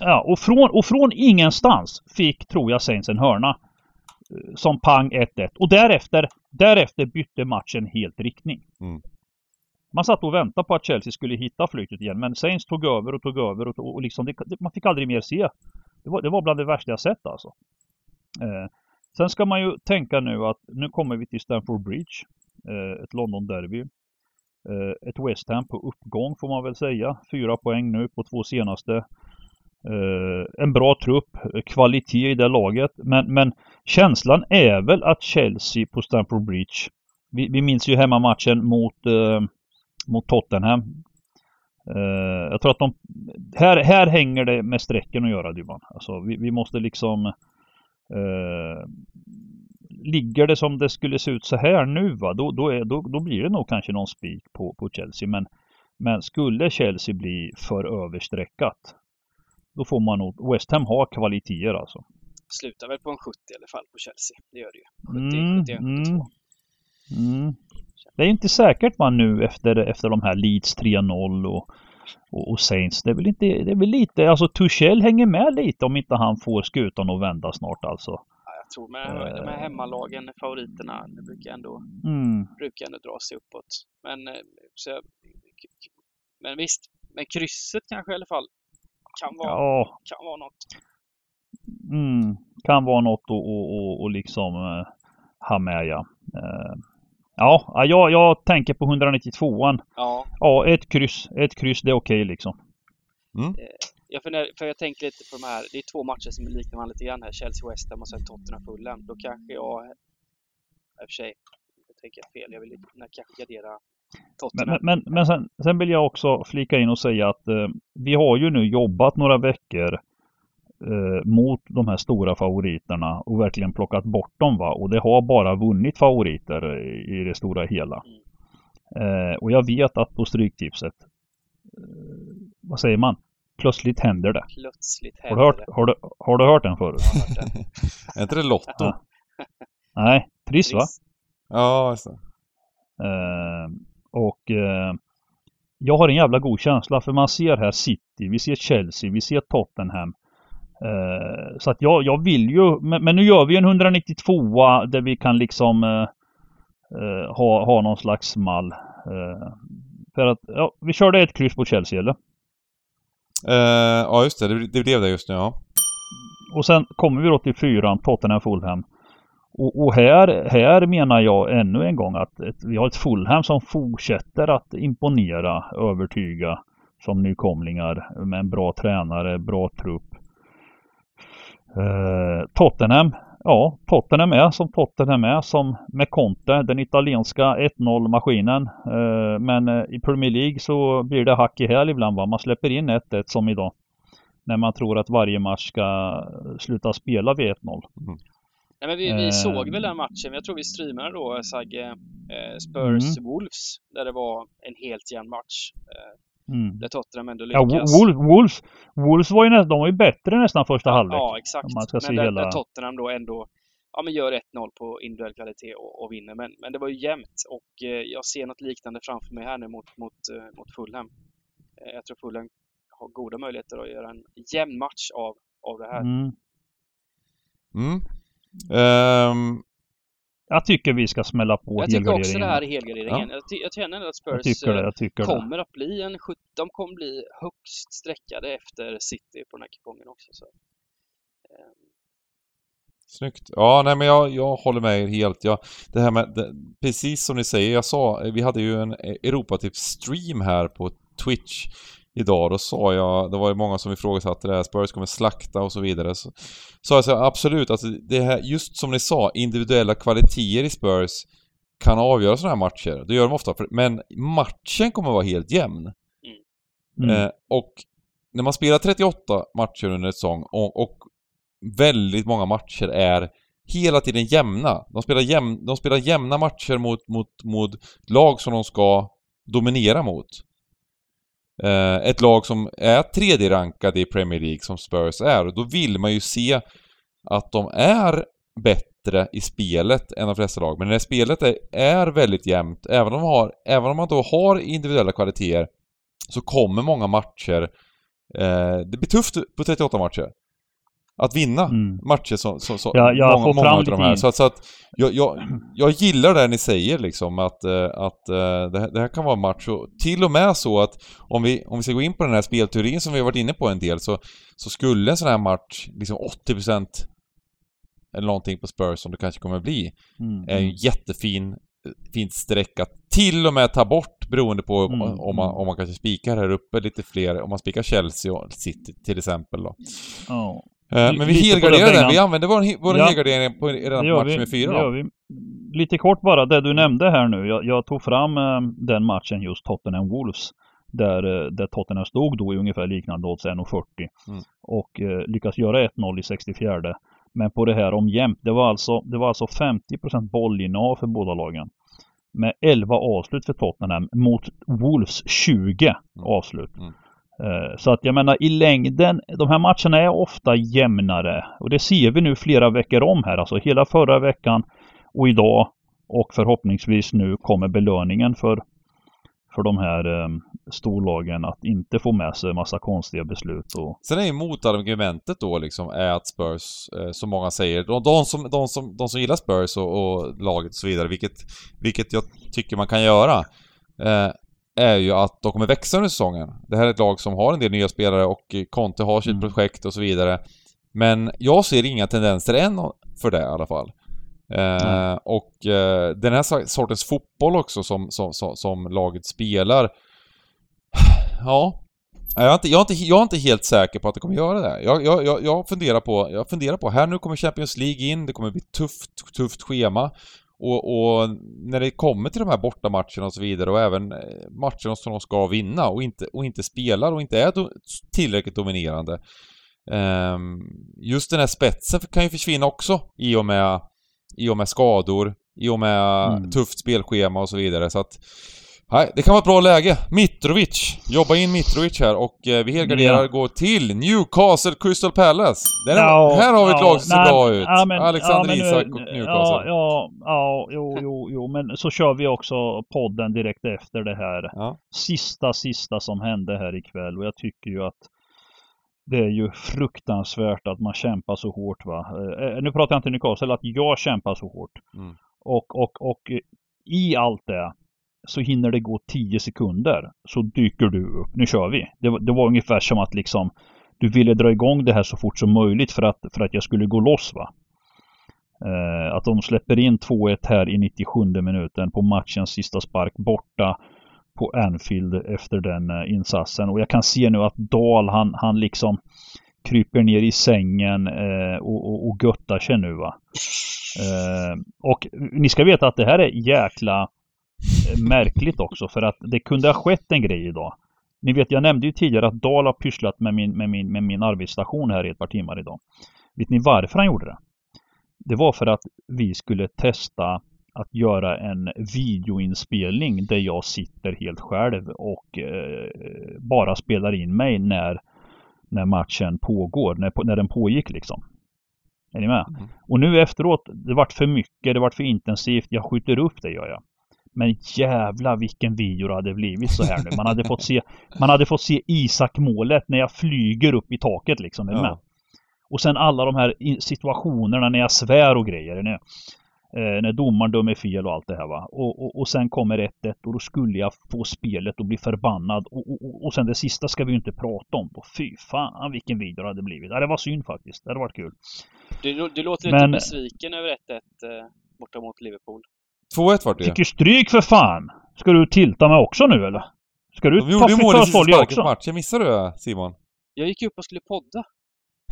Ja, och från, och från ingenstans fick, tror jag, Saints en hörna. Eh, som pang 1-1. Och därefter, därefter bytte matchen helt riktning. Mm. Man satt och väntade på att Chelsea skulle hitta flytet igen. Men Saints tog över och tog över och, och liksom, det, man fick aldrig mer se. Det var, det var bland det värsta jag sett alltså. Eh, sen ska man ju tänka nu att nu kommer vi till Stamford Bridge. Eh, ett London-derby. Eh, ett West Ham på uppgång får man väl säga. Fyra poäng nu på två senaste. Eh, en bra trupp, eh, kvalitet i det laget. Men, men känslan är väl att Chelsea på Stamford Bridge, vi, vi minns ju hemmamatchen mot, eh, mot Tottenham. Uh, jag tror att de, här, här hänger det med strecken att göra Dybban. Alltså vi, vi måste liksom Ligger det som det skulle se ut så här nu va, då, då, är, då, då blir det nog kanske någon spik på, på Chelsea. Men, men skulle Chelsea bli för överstreckat då får man nog, West Ham har kvaliteter alltså. Slutar väl på en 70 i alla fall på Chelsea. Det gör det ju. 70, mm, 71, 72. Mm, mm. Det är inte säkert man nu efter, efter de här Leeds 3-0 och, och, och, Saints. Det är väl inte, det är väl lite, alltså Tuchel hänger med lite om inte han får skutan att vända snart alltså. Ja, jag tror med de här hemmalagen, favoriterna, det brukar ändå, mm. brukar ändå dra sig uppåt. Men, eh, så, men visst, men krysset kanske i alla fall kan vara, ja. kan vara något. Mm, kan vara något att och, och, och liksom uh, ha med ja. Uh, ja, jag, jag tänker på 192an. Ja. Ja, ett kryss. Ett kryss, det är okej okay, liksom. Mm. Eh, jag, funderar, för jag tänker lite på de här, det är två matcher som liknar varandra lite grann här. Chelsea West Ham och sen Tottenham Fulham. Då kanske jag, i och för sig, jag tänker fel. Jag vill kanske gardera men, men, men sen, sen, vill jag också flika in och säga att eh, vi har ju nu jobbat några veckor eh, mot de här stora favoriterna och verkligen plockat bort dem va. Och det har bara vunnit favoriter i det stora hela. Eh, och jag vet att på Stryktipset, eh, vad säger man? Plötsligt händer det. Plötsligt händer har du hört, det. Har du, har du hört den förut? är inte det Lotto? Ja. Nej, Triss va? Ja, just det. Eh, och eh, jag har en jävla god känsla för man ser här City, vi ser Chelsea, vi ser Tottenham. Eh, så att jag, jag vill ju, men, men, nu gör vi en 192 där vi kan liksom eh, ha, ha någon slags mall. För att, ja, vi körde ett kryss på Chelsea eller? ja just det, det, det blev det just nu ja. Och sen kommer vi då till fyran, Tottenham Fulham. Och, och, här, här menar jag ännu en gång att ett, vi har ett Fulham som fortsätter att imponera, övertyga som nykomlingar med en bra tränare, bra trupp. Eh, Tottenham ja, Tottenham är som Tottenham är som med Conte, den italienska 1-0 maskinen. Eh, men eh, i Premier League så blir det hack i häl ibland va. Man släpper in 1-1 som idag. När man tror att varje match ska sluta spela vid 1-0. Nej, men vi, vi såg väl den matchen, jag tror vi streamade då Sagge, eh, Spurs Wolves, där det var en helt jämn match. Eh, Mm. där Tottenham ändå Ja, lyckas. Wolves, Wolves, Wolves var ju nästan, de var ju bättre nästan första halvlek. Ja, exakt. Om man ska men där, hela- där Tottenham då ändå ja, men gör 1-0 på individuell kvalitet och, och vinner. Men, men det var ju jämnt och eh, jag ser något liknande framför mig här nu mot, mot, eh, mot Fulham. Eh, jag tror Fulham har goda möjligheter att göra en jämn match av, av det här. Mm. Mm. Ehm, Jag tycker vi ska smälla på jag tycker också det här är helgarderingen. Jag, ty- jag känner att Jag Spurs tycker det, eh, jag tycker det. kommer att bli en 17, de kommer bli högst sträckade efter City på den här kupongen också. Så. eh, Snyggt. Ja, nej men jag, jag håller med er helt. Jag, det här med, det, precis som ni säger, jag sa, vi hade ju en Europatips-stream här på Twitch idag. Då sa jag, det var ju många som ifrågasatte det här, Spurs kommer slakta och så vidare. Så sa jag så här, absolut, alltså det här, just som ni sa, individuella kvaliteter i Spurs kan avgöra sådana här matcher. Det gör de ofta, för, men matchen kommer vara helt jämn. Mm. Eh, och när man spelar 38 matcher under ett säsong och, och väldigt många matcher är hela tiden jämna. De spelar, jämn, de spelar jämna matcher mot, mot, mot lag som de ska dominera mot. Eh, ett lag som är tredje rankade i Premier League som Spurs är. Och då vill man ju se att de är bättre i spelet än de flesta lag. Men när spelet är, är väldigt jämnt, även om, har, även om man då har individuella kvaliteter så kommer många matcher... Eh, det blir tufft på 38 matcher. Att vinna Mm. matcher som, som, som Ja, jag många, många av de här. Så att, så att jag, jag, jag gillar det ni säger liksom att, eh, att eh, det, här, det här kan vara en match och till och med så att om vi, om vi ska gå in på den här spelteorin som vi har varit inne på en del så, så skulle en sån här match, liksom 80% eller någonting på Spurs som det kanske kommer bli, Mm. är en jättefin fint streck att till och med ta bort beroende på Mm, om, man, om man kanske spikar här uppe lite fler, om man spikar Chelsea och City till exempel då. Ja. Eh, men vi helgarderar den vi använder vår, vår Ja. helgardering på, redan på match nummer fyra då. Lite kort bara, det du nämnde här nu. Jag, jag tog fram eh, den matchen just Tottenham Wolves. Där, eh, där Tottenham stod då i ungefär liknande odds 1,40. Mm. Och eh, lyckas göra 1-0 i 64. Men på det här om jämnt. Det var alltså, det var alltså 50% bollinnehav för båda lagen. Med 11 avslut för Tottenham mot Wolves 20 avslut. Mm. Eh, så att jag menar i längden, de här matcherna är ofta jämnare. Och det ser vi nu flera veckor om här. Alltså hela förra veckan och idag. Och förhoppningsvis nu kommer belöningen för, för de här eh, storlagen att inte få med sig massa konstiga beslut. Och, Sen är ju motargumentet då liksom är att Spurs, eh, som många säger, de, de, som, de, som, de som gillar Spurs och, och laget och så vidare, vilket, vilket jag tycker man kan göra, eh, är ju att de kommer växa under säsongen. Det här är ett lag som har en del nya spelare och eh, Conte har sitt Mm. projekt och så vidare. Men jag ser inga tendenser än för det i alla fall. Eh, Mm. och eh, den här sortens fotboll också som, som, som, som laget spelar, ja, jag är, inte, jag, är inte, jag är inte helt säker på att det kommer göra det. Jag, jag, jag, jag, funderar på, jag funderar på, här nu kommer Champions League in, det kommer bli tufft, tufft schema. Och, och när det kommer till de här bortamatcherna och så vidare och även eh, matcherna som de ska vinna och inte, och inte spelar och inte är do, tillräckligt dominerande. Ehm, just den här spetsen kan ju försvinna också i och med, i och med skador, i och med Mm. tufft spelschema och så vidare. Så att Nej, det kan vara ett bra läge. Mitrovic. Jobba in Mitrovic här och eh, vi helgarderar Ja. går till Newcastle Crystal Palace. Den Ja, här har vi ett ja, lag som ser nej, bra ut. ja, men- Alexander ja, men Isak och Newcastle. Ja, ja, ja, jo, jo, jo, men så kör vi också podden direkt efter det här. Sista, sista som hände här ikväll och jag tycker ju att det är ju fruktansvärt att man kämpar så hårt va. Eh, nu pratar jag inte Newcastle, att jag kämpar så hårt. Mm. Och, och, och eh, i allt det så hinner det gå 10 sekunder så dyker du upp. Nu kör vi. Det, var- det var ungefär som att liksom du ville dra igång det här så fort som möjligt för att, för att jag skulle gå loss va. Eh, att de släpper in 2-1 här i 97 minuten på matchens sista spark borta på Anfield efter den eh, insatsen. Och jag kan se nu att Dahl han, han liksom kryper ner i sängen eh, och, och, och göttar sig nu va. Eh, och ni ska veta att det här är jäkla eh, märkligt också för att det kunde ha skett en grej idag. Ni vet, jag nämnde ju tidigare att Dahl har pysslat med min, med min, med min arbetsstation här i ett par timmar idag. Vet ni varför han gjorde det? Det var för att vi skulle testa att göra en videoinspelning där jag sitter helt själv och eh, bara spelar in mig när, när matchen pågår, när, när den pågick liksom. Är ni med? Mm. Och nu efteråt, det vart för mycket, det vart för intensivt, jag skjuter upp det gör jag. Men jävla vilken video det hade blivit så här nu. Man hade fått se, man hade fått se Isak målet när jag flyger upp i taket liksom. Ja. Och sen alla de här situationerna när jag svär och grejer. När, eh, när domaren dömer fel och allt det här va. Och, och, och sen kommer 1-1 och då skulle jag få spelet och bli förbannad. Och, och, och- och sen det sista ska vi ju inte prata om. då. Fy fan vilken video det hade blivit. Ja, det var synd faktiskt. Det hade varit kul. Du, du låter Men- lite besviken över 1-1 eh, borta mot Liverpool. 2-1 vart det ju. Tycker stryk för fan! Ska du tilta mig också nu eller? Ska du ta ju sparken på också? matchen, missade du Simon? Jag gick upp och skulle podda.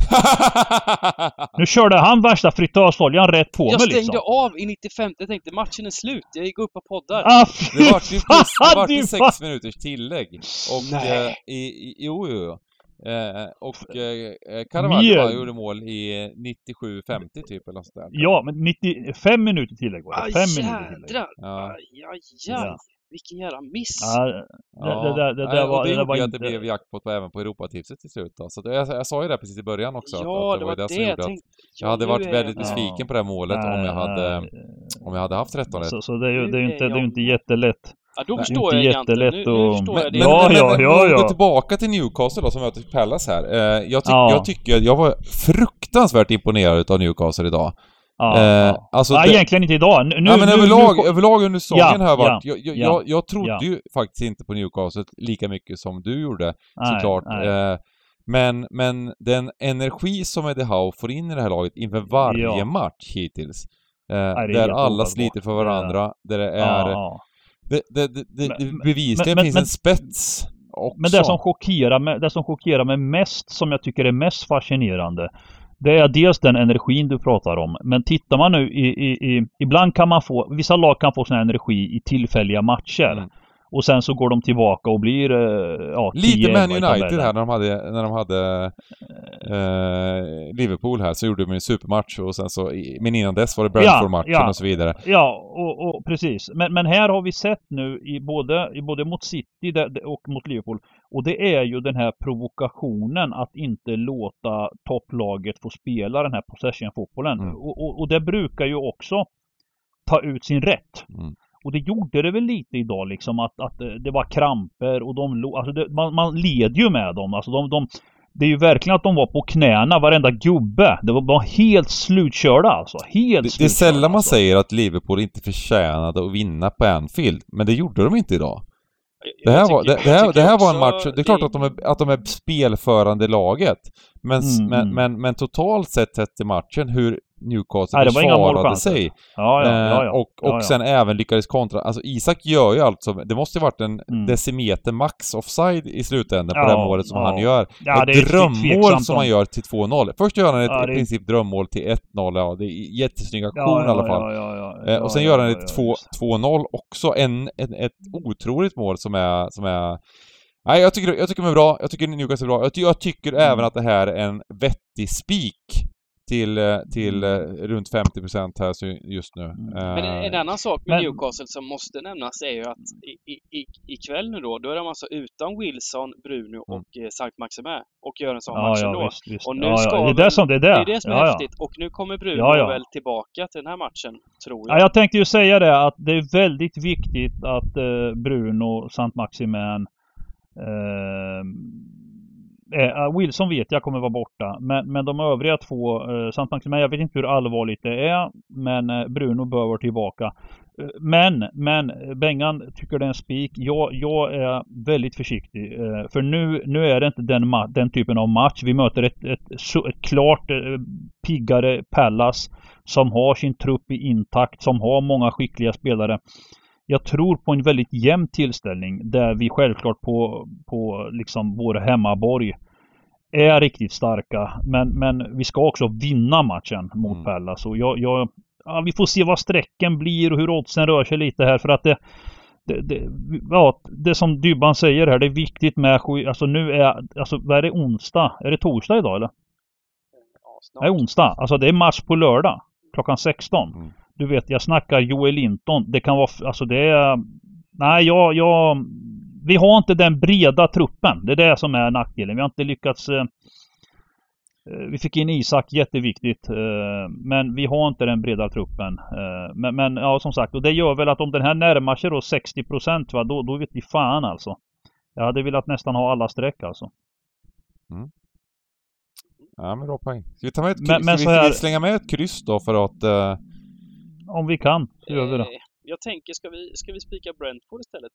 Nu körde han värsta fritörsoljan rätt på jag mig stängde liksom. av i 95. Jag tänkte matchen är slut. Jag gick upp och poddar. Ah, Det vart ju plus, det vart ju fan, sex minuters tillägg. Och, Nej. eh, i, i, jo, jo, jo. Eh, och eh, Mer. gjorde mål i 97-50 typ eller nåt sånt där. Ja, men 95 minuter tillägg var Aj, det. 5 minuter tillägg. Ja. Aj, aj, aj. Ja. Vilken jävla miss! Ja, det, det, det, det, Nej, där och var, det det var ju inte... att det blev jackpot på, även på Europatipset till slut då. Så det, jag, jag sa ju det precis i början också. ja, att, att det var det, som jag gjorde att tänkte. jag hade varit är väldigt besviken på det här målet om jag hade, om jag hade haft 13 rätt. Så, så det är ju det är inte, det är inte jättelätt. Ja, då Nej, förstår inte jag egentligen. Nu, förstår Men, jag men, det. Ja, men, ja, men ja, om vi ja. går tillbaka till Newcastle då som möter Pallas här. Eh, jag, tyck, Ja. jag tycker, jag var fruktansvärt imponerad av Newcastle idag. Ja, Eh, ja. alltså ja, det- egentligen inte idag. Nu, Nej men nu, överlag, nu, överlag under säsongen Ja, har jag varit... ja, jag, jag, ja, jag, jag trodde ja. ju faktiskt inte på Newcastle lika mycket som du gjorde, nej, såklart. nej. Eh, men, men den energi som Eddie Howe får in i det här laget inför varje Ja. match hittills. Eh, är där alla sliter för varandra, där det är... Det, det, det, det, bevisligen finns men- en spets också. Men det som, chockerar mig, det som chockerar mig mest, som jag tycker är mest fascinerande, det är dels den energin du pratar om. Men tittar man nu i, i, i ibland kan man få, vissa lag kan få sån här energi i tillfälliga matcher. Mm. Och sen så går de tillbaka och blir, eh, ja, Lite 10-11 Man United här när de hade, när de hade eh, Liverpool här så gjorde de en supermatch och sen så, men innan dess var det Brentford-matchen ja. och så vidare. Ja, och, och precis. Men, men här har vi sett nu i både, i både mot City och mot Liverpool. Och det är ju den här provokationen att inte låta topplaget få spela den här possession-fotbollen. Mm. Och, och, och det brukar ju också ta ut sin rätt. Mm. Och det gjorde det väl lite idag liksom att, att det var kramper och de alltså det, man, man led ju med dem. Alltså de, de, det är ju verkligen att de var på knäna, varenda gubbe. Det var bara helt slutkörda alltså. Helt Det, det är sällan man alltså. säger att Liverpool inte förtjänade att vinna på Anfield, men det gjorde de inte idag. Det här, var, det, det, här, det här var en match, det är klart att de är, att de är spelförande laget. Men, Mm, men, mm. men, men totalt sett sett till matchen, hur Newcastle Nej, försvarade sig. Ja, ja, ja, eh, ja. och och sen även lyckades kontra. Alltså Isak gör ju alltså, det måste ju varit en Mm. decimeter max offside i slutändan på det målet som han gör. Ja, ett drömmål som om- han gör till 2-0. Först gör han ett Ja, i är- princip drömmål till 1-0, ja det är jättesnygg aktion Ja, i alla fall. Eh, och sen gör han ett ja, två- just. 2-0 också. En, en, ett otroligt mål som är, som är... Nej, jag tycker, jag tycker de är bra. Jag tycker Newcastle är bra. Jag, jag tycker Mm. även att det här är en vettig spik till, eh, till eh, runt 50% här så- just nu. Mm. Men en, Eh, annan sak med men- Newcastle som måste nämnas är ju att i, i, i, ikväll nu då, då är de alltså utan Wilson, Bruno Mm. och eh, Sankt och gör en sån Ja, match ja, ändå. visst, visst. Och nu ja, ska ja. Det är det som det är det. Det är det som är ja, ja. häftigt. Och nu kommer Bruno Ja, ja. väl tillbaka till den här matchen, tror Ja, jag. jag tänkte ju säga det att det är väldigt viktigt att eh, Bruno, Sant Maximin, eh, Eh, eh, Wilson vet jag kommer vara borta. Men, men de övriga två, eh, samt Maximin, jag vet inte hur allvarligt det är. Men eh, Bruno bör vara tillbaka. Eh, Men, men Bengan tycker det är en spik. Jag, jag är väldigt försiktig. Eh, för nu, nu är det inte den, den typen av match. Vi möter ett, ett, ett klart eh, piggare Pallas som har sin trupp i intakt, som har många skickliga spelare. Jag tror på en väldigt jämn tillställning där vi självklart på, på liksom vår hemmaborg är riktigt starka. Men, men vi ska också vinna matchen mot Mm. Pella. Så jag, jag, ja, vi får se vad strecken blir och hur oddsen rör sig lite här för att det det, det, ja, det som Dybban säger här, det är viktigt med Alltså nu är, alltså vad är det onsdag? Är det torsdag idag eller? Ja, Nej, snart. onsdag. Alltså det är match på lördag. Klockan 16. Mm. Du vet, jag snackar Joel Linton. Det kan vara, alltså det är... Nej, jag, jag... Vi har inte den breda truppen. Det är det som är nackdelen. Vi har inte lyckats... Eh, eh, vi fick in Isak, jätteviktigt. Eh, men vi har inte den breda truppen. Eh, men, men ja, som sagt. Och det gör väl att om den här närmar sig då 60 procent, va, då, då vet vi fan alltså. Jag hade velat nästan ha alla streck alltså. Ja, men bra poäng. Ska vi ta med ett kryss? Men- men ska vi, här- vi slänga med ett kryss då för att... eh, Om vi kan, så gör vi det. Eh, Jag tänker, ska vi, ska vi spika Brentford istället?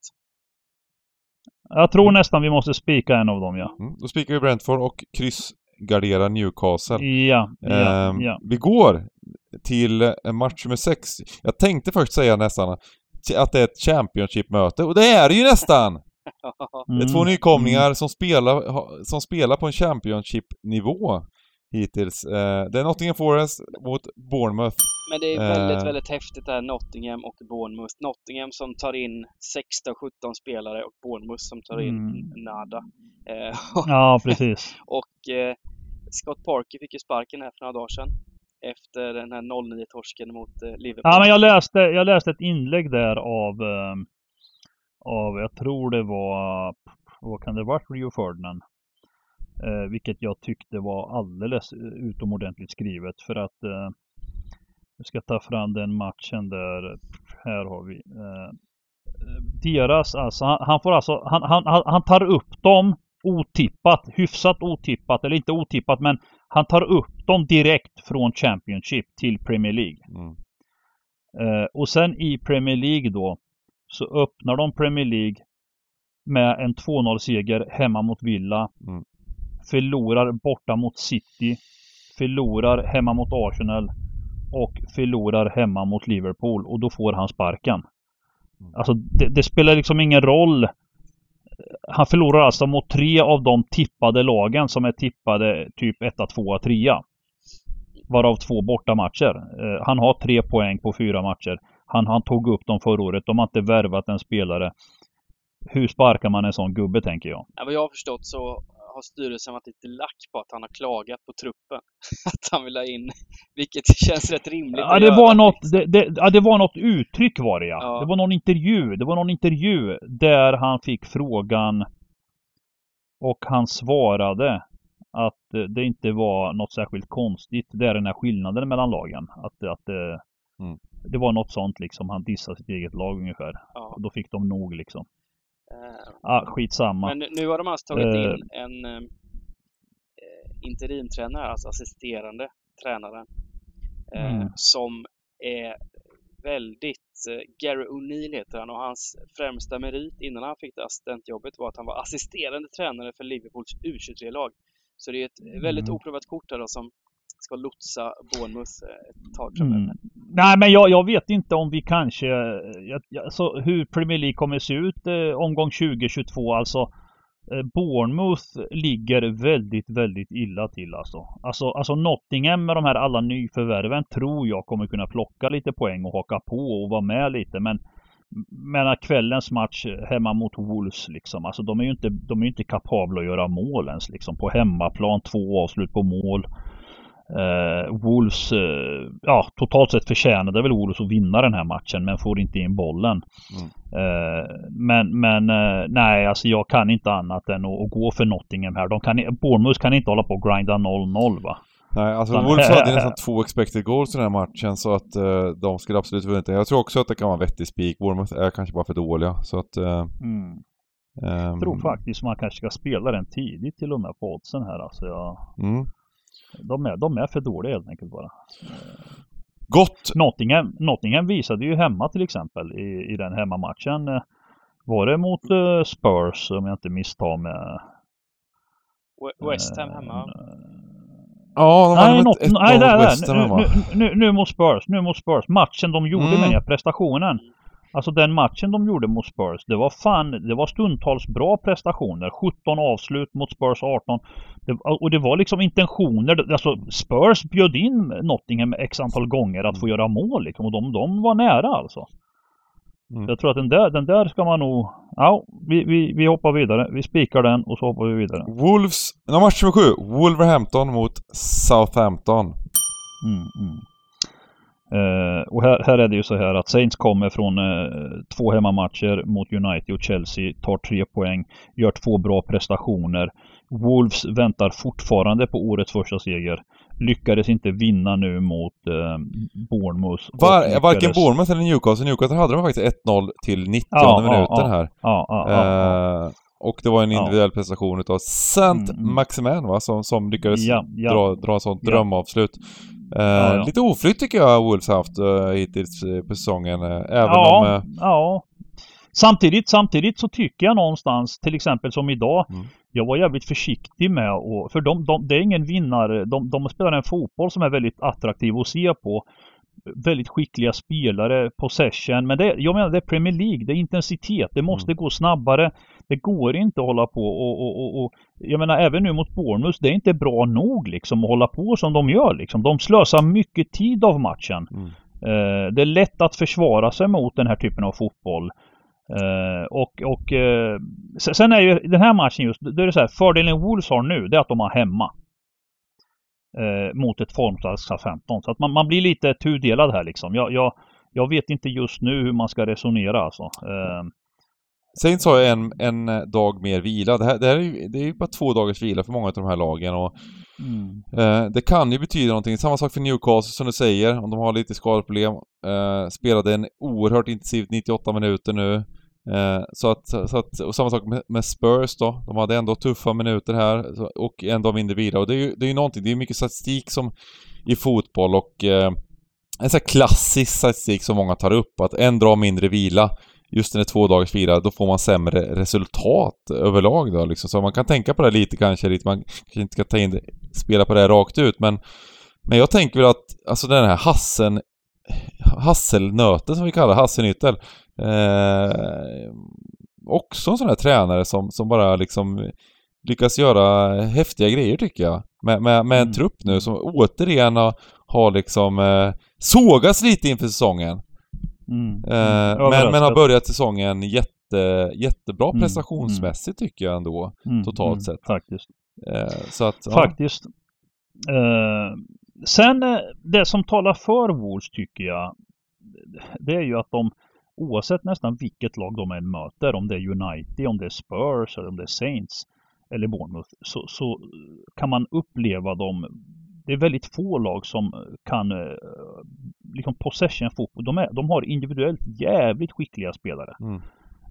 Jag tror nästan vi måste spika en av dem, ja. mm, då spikar vi Brentford och kryssgarderar Newcastle. Ja, ja, Ehm, ja. Vi går till match nummer sex. Jag tänkte först säga nästan att det är ett Championship-möte, och det är det ju nästan! Det är två Mm. nykomlingar som, spelar, som spelar på en Championship-nivå hittills. Eh, Det är Nottingham Forest mot Bournemouth. Men det är väldigt, Eh. väldigt häftigt det här Nottingham och Bournemouth. Nottingham som tar in 16-17 spelare och Bournemouth som tar in Mm. nada. Eh, Ja, precis. och Scott Parker fick ju sparken här för några dagar sedan. Efter den här 0-9-torsken mot Liverpool. Ja, men jag läste, jag läste ett inlägg där av, av, jag tror det var, vad kan det vara, Rio Ferdinand. Eh, vilket jag tyckte var alldeles eh, utomordentligt skrivet för att eh, jag ska ta fram den matchen där, här har vi. Eh, deras, alltså, han, han får alltså, han, han, han- han tar upp dem otippat, hyfsat otippat, eller inte otippat men han tar upp dem direkt från Championship till Premier League. Mm. Eh, och sen i Premier League då så öppnar de Premier League med en 2-0 seger hemma mot Villa. Mm. Förlorar borta mot City. Förlorar hemma mot Arsenal. Och förlorar hemma mot Liverpool och då får han sparken. Mm. Alltså det, det spelar liksom ingen roll. Han förlorar alltså mot tre av de tippade lagen som är tippade typ 1, 2, 3. Varav två bortamatcher. Eh, han har tre poäng på fyra matcher. Han, han tog upp dem förra året. De har inte värvat en spelare. Hur sparkar man en sån gubbe tänker jag? Ja, vad jag har förstått så har styrelsen varit lite lack på att han har klagat på truppen. att han vill ha in, vilket känns rätt rimligt Ja, att det göra. var något, det, det, ja, det var något uttryck var det ja. Ja. Det var någon intervju. Det var någon intervju där han fick frågan och han svarade att det inte var något särskilt konstigt. Det är den här skillnaden mellan lagen. Att, att eh, Mm. det var något sånt liksom. Han dissade sitt eget lag ungefär. Ja. Och då fick de nog liksom. Ah, skitsamma. Men nu- har de alltså tagit Eh. in en eh, interimtränare, alltså assisterande tränare. Eh, Mm. Som är väldigt... Eh, Gary O'Neill heter han och hans främsta merit innan han fick det assistentjobbet var att han var assisterande tränare för Liverpools U23-lag. Så det är ett väldigt Mm. oprövat kort här då som ska lotsa Bournemouth eh, ett tag framöver. Mm. Nej men jag, jag vet inte om vi kanske, eh, jag, jag, så hur Premier League kommer se ut eh, omgång 2022 alltså. Eh, Bournemouth ligger väldigt, väldigt illa till alltså. Alltså, alltså Nottingham med de här alla nyförvärven tror jag kommer kunna plocka lite poäng och haka på och vara med lite men men kvällens match hemma mot Wolves liksom, alltså de är ju inte, de är inte kapabla att göra mål ens liksom. På hemmaplan, två avslut på mål. Eh, Wolves, eh, ja totalt sett förtjänade väl Wolves att vinna den här matchen men får inte in bollen. Mm. Eh, men men nej, alltså jag kan inte annat än att, att gå för Nottingham här. De kan, Bournemouth kan inte hålla på och grinda 0-0 va. Nej, alltså Fan. Wolves hade nästan två expected goals i den här matchen så att de skulle absolut vunnit. Jag tror också att det kan vara en vettig spik. Bournemouth är kanske bara för dåliga så att... Mm. ehm, Jag tror faktiskt man kanske ska spela den tidigt till och med på oddsen här alltså. Jag, Mm. De, är, de är för dåliga helt enkelt bara. Gott! Nottingham, Nottingham visade ju hemma till exempel i, i den hemmamatchen. eh, Var det mot eh, Spurs om jag inte misstar? We- West Ham hemma. Ja, de Nej, not, ett, ett nej där, West Ham hemma. Nu, nu, nu, mot Spurs, nu mot Spurs. Matchen de gjorde Mm. med jag, prestationen. Alltså den matchen de gjorde mot Spurs, det var fan, det var stundtals bra prestationer. 17 avslut mot Spurs 18. Det, och det var liksom intentioner, alltså Spurs bjöd in Nottingham x antal gånger att få göra mål liksom, och de, de var nära alltså. Mm. Jag tror att den där, den där ska man nog... Ja, vi, vi, vi hoppar vidare. Vi spikar den och så hoppar vi vidare. Wolves, match nummer sju. Wolverhampton mot Southampton. Mm, mm. Uh, och här, här är det ju så här att Saints kommer från uh, två hemmamatcher mot United och Chelsea, tar tre poäng, gör två bra prestationer. Wolves väntar fortfarande på årets första seger. Lyckades inte vinna nu mot uh, Bournemouth. Var, lyckades... Varken Bournemouth eller Newcastle. Newcastle hade de faktiskt 1-0 till 90 ja, minuten här. Ja, ja, och det var en individuell prestation utav Saint mm. mm. Va, som, som lyckades dra, dra sånt drömavslut. Uh, ja, ja. Lite oflytt tycker jag Wolves haft uh, hittills på säsongen. Uh, även ja, om... ja. Samtidigt, samtidigt så tycker jag någonstans, till exempel som idag, mm. jag var jävligt försiktig med och för de, de, det är ingen vinnare. De, de spelar en fotboll som är väldigt attraktiv att se på väldigt skickliga spelare, possession. Men det, jag menar det är Premier League, det är intensitet, det måste mm. gå snabbare. Det går inte att hålla på och, och, och, och, jag menar även nu mot Bournemouth, det är inte bra nog liksom att hålla på som de gör liksom. De slösar mycket tid av matchen. Mm. Eh, det är lätt att försvara sig mot den här typen av fotboll. Uh, och, och uh, sen är ju den här matchen just, det är det så här, fördelen Wolves har nu, det är att de har hemma eh, mot ett formstarkt 15. Så att man, man blir lite tudelad här liksom. Jag, jag, jag vet inte just nu hur man ska resonera alltså. Eh, Saints har en, en dag mer vila. Det, här, det, här är ju, det är ju bara två dagars vila för många av de här lagen och mm. eh, Det kan ju betyda någonting. Samma sak för Newcastle som du säger, om de har lite skadeproblem. Eh, spelade en oerhört intensivt 98 minuter nu. Eh, så, att, så att, och samma sak med, med, Spurs då. De hade ändå tuffa minuter här och en dag mindre vila. Och det är ju det är ju någonting, det är mycket statistik som i fotboll och eh, en sån här klassisk statistik som många tar upp att en dag mindre vila just när det är två dagars vila, då får man sämre resultat överlag då liksom. Så man kan tänka på det lite kanske, lite, man kanske inte ska ta in det, spela på det rakt ut men Men jag tänker väl att, alltså den här hassen Hasselnöten som vi kallar hasselnyttel Eh, också en sån här tränare som, som bara liksom lyckas göra häftiga grejer tycker jag. Med, med, med en mm. trupp nu som återigen har, har liksom eh, sågats lite inför säsongen. Mm. Eh, mm. men, men har börjat säsongen jätte, jättebra mm. prestationsmässigt tycker jag ändå. Mm. Totalt mm. sett. Faktiskt. Eh, så att, ja. Faktiskt. Eh, sen eh, det som talar för Wolves tycker jag. Det är ju att de oavsett nästan vilket lag de än möter, om det är United, om det är Spurs eller om det är Saints eller Bournemouth, så, så kan man uppleva dem det är väldigt få lag som kan eh, liksom possession fotboll. De, de har individuellt jävligt skickliga spelare. Mm.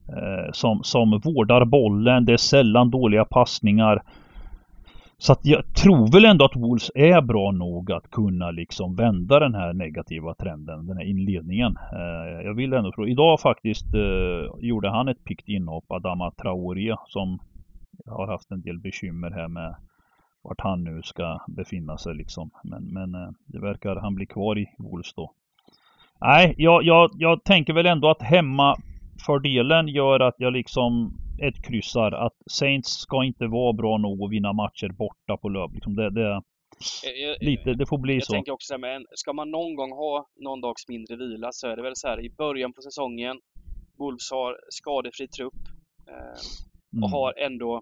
Eh, som, som vårdar bollen, det är sällan dåliga passningar. Så att jag tror väl ändå att Wolves är bra nog att kunna liksom vända den här negativa trenden, den här inledningen. Eh, jag vill ändå tro. Idag faktiskt eh, gjorde han ett pikt inhopp, Adama Traoré, som har haft en del bekymmer här med vart han nu ska befinna sig liksom. Men, men eh, det verkar han bli kvar i Wolves då. Nej, jag, jag, jag tänker väl ändå att hemmafördelen gör att jag liksom ett kryssar. Att Saints ska inte vara bra nog att vinna matcher borta på löp. Liksom det, det, lite, det får bli jag så. Jag tänker också men ska man någon gång ha någon dags mindre vila så är det väl så här i början på säsongen. Wolves har skadefri trupp eh, och mm. har ändå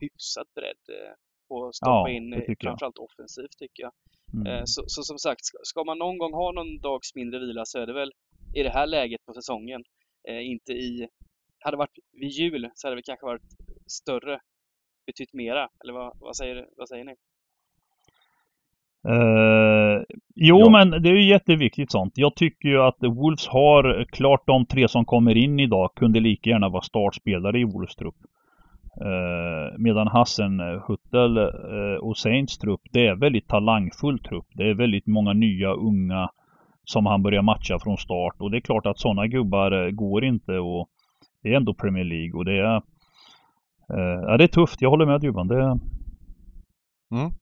hyfsat bredd eh, att stoppa ja, in framförallt jag. offensivt tycker jag. Mm. Eh, så, så, som sagt, ska, man någon gång ha någon dags mindre vila så är det väl i det här läget på säsongen. Eh, inte i hade varit vid jul så hade det kanske varit större, betytt mera. Eller vad, vad, säger, vad säger ni? Uh, jo, ja. men det är ju jätteviktigt sånt. Jag tycker ju att Wolves har klart de tre som kommer in idag kunde lika gärna vara startspelare i Wolves trupp. Eh, medan Hassen, eh, Huttel eh, och Saints trupp, det är väldigt talangfull trupp. Det är väldigt många nya unga som han börjar matcha från start och det är klart att sådana gubbar går inte och det är ändå Premier League och det är... Eh, ja, det är tufft. Jag håller med Djurban. Det... Mm.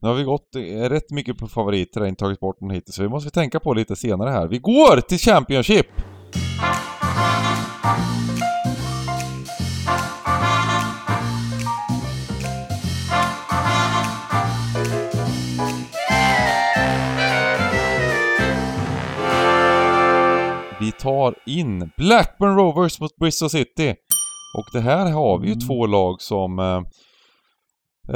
Nu har vi gått rätt mycket på favoriter, inte tagit bort någon hittills, så vi måste tänka på lite senare här. Vi går till Championship! Tar in Blackburn Rovers mot Bristol City. Och det här har vi ju Mm. två lag som... Eh,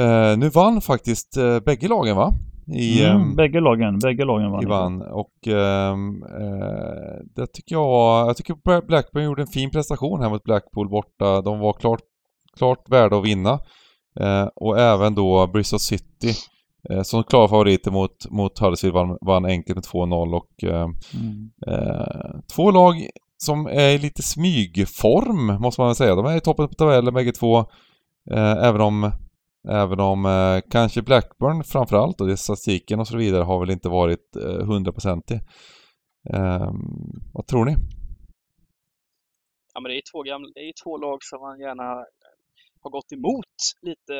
eh, nu vann faktiskt eh, bägge lagen va? I, Mm, ehm, bägge lagen, bägge lagen vann. vann. Och ehm, eh, det tycker jag... Jag tycker Blackburn gjorde en fin prestation här mot Blackpool borta. De var klart, klart värda att vinna. Eh, och även då Bristol City eh, som klara favoriter mot, mot Huddersfield vann, vann enkelt med 2-0 och eh, Mm. eh, två lag som är i lite smygform måste man väl säga. De är i toppen på tabellen bägge två. Eh, även om, även om eh, kanske Blackburn framförallt och det är statistiken och så vidare har väl inte varit eh, hundraprocentig. Eh, vad tror ni? Ja, men det är två, gamla, det är två lag som man gärna har gått emot lite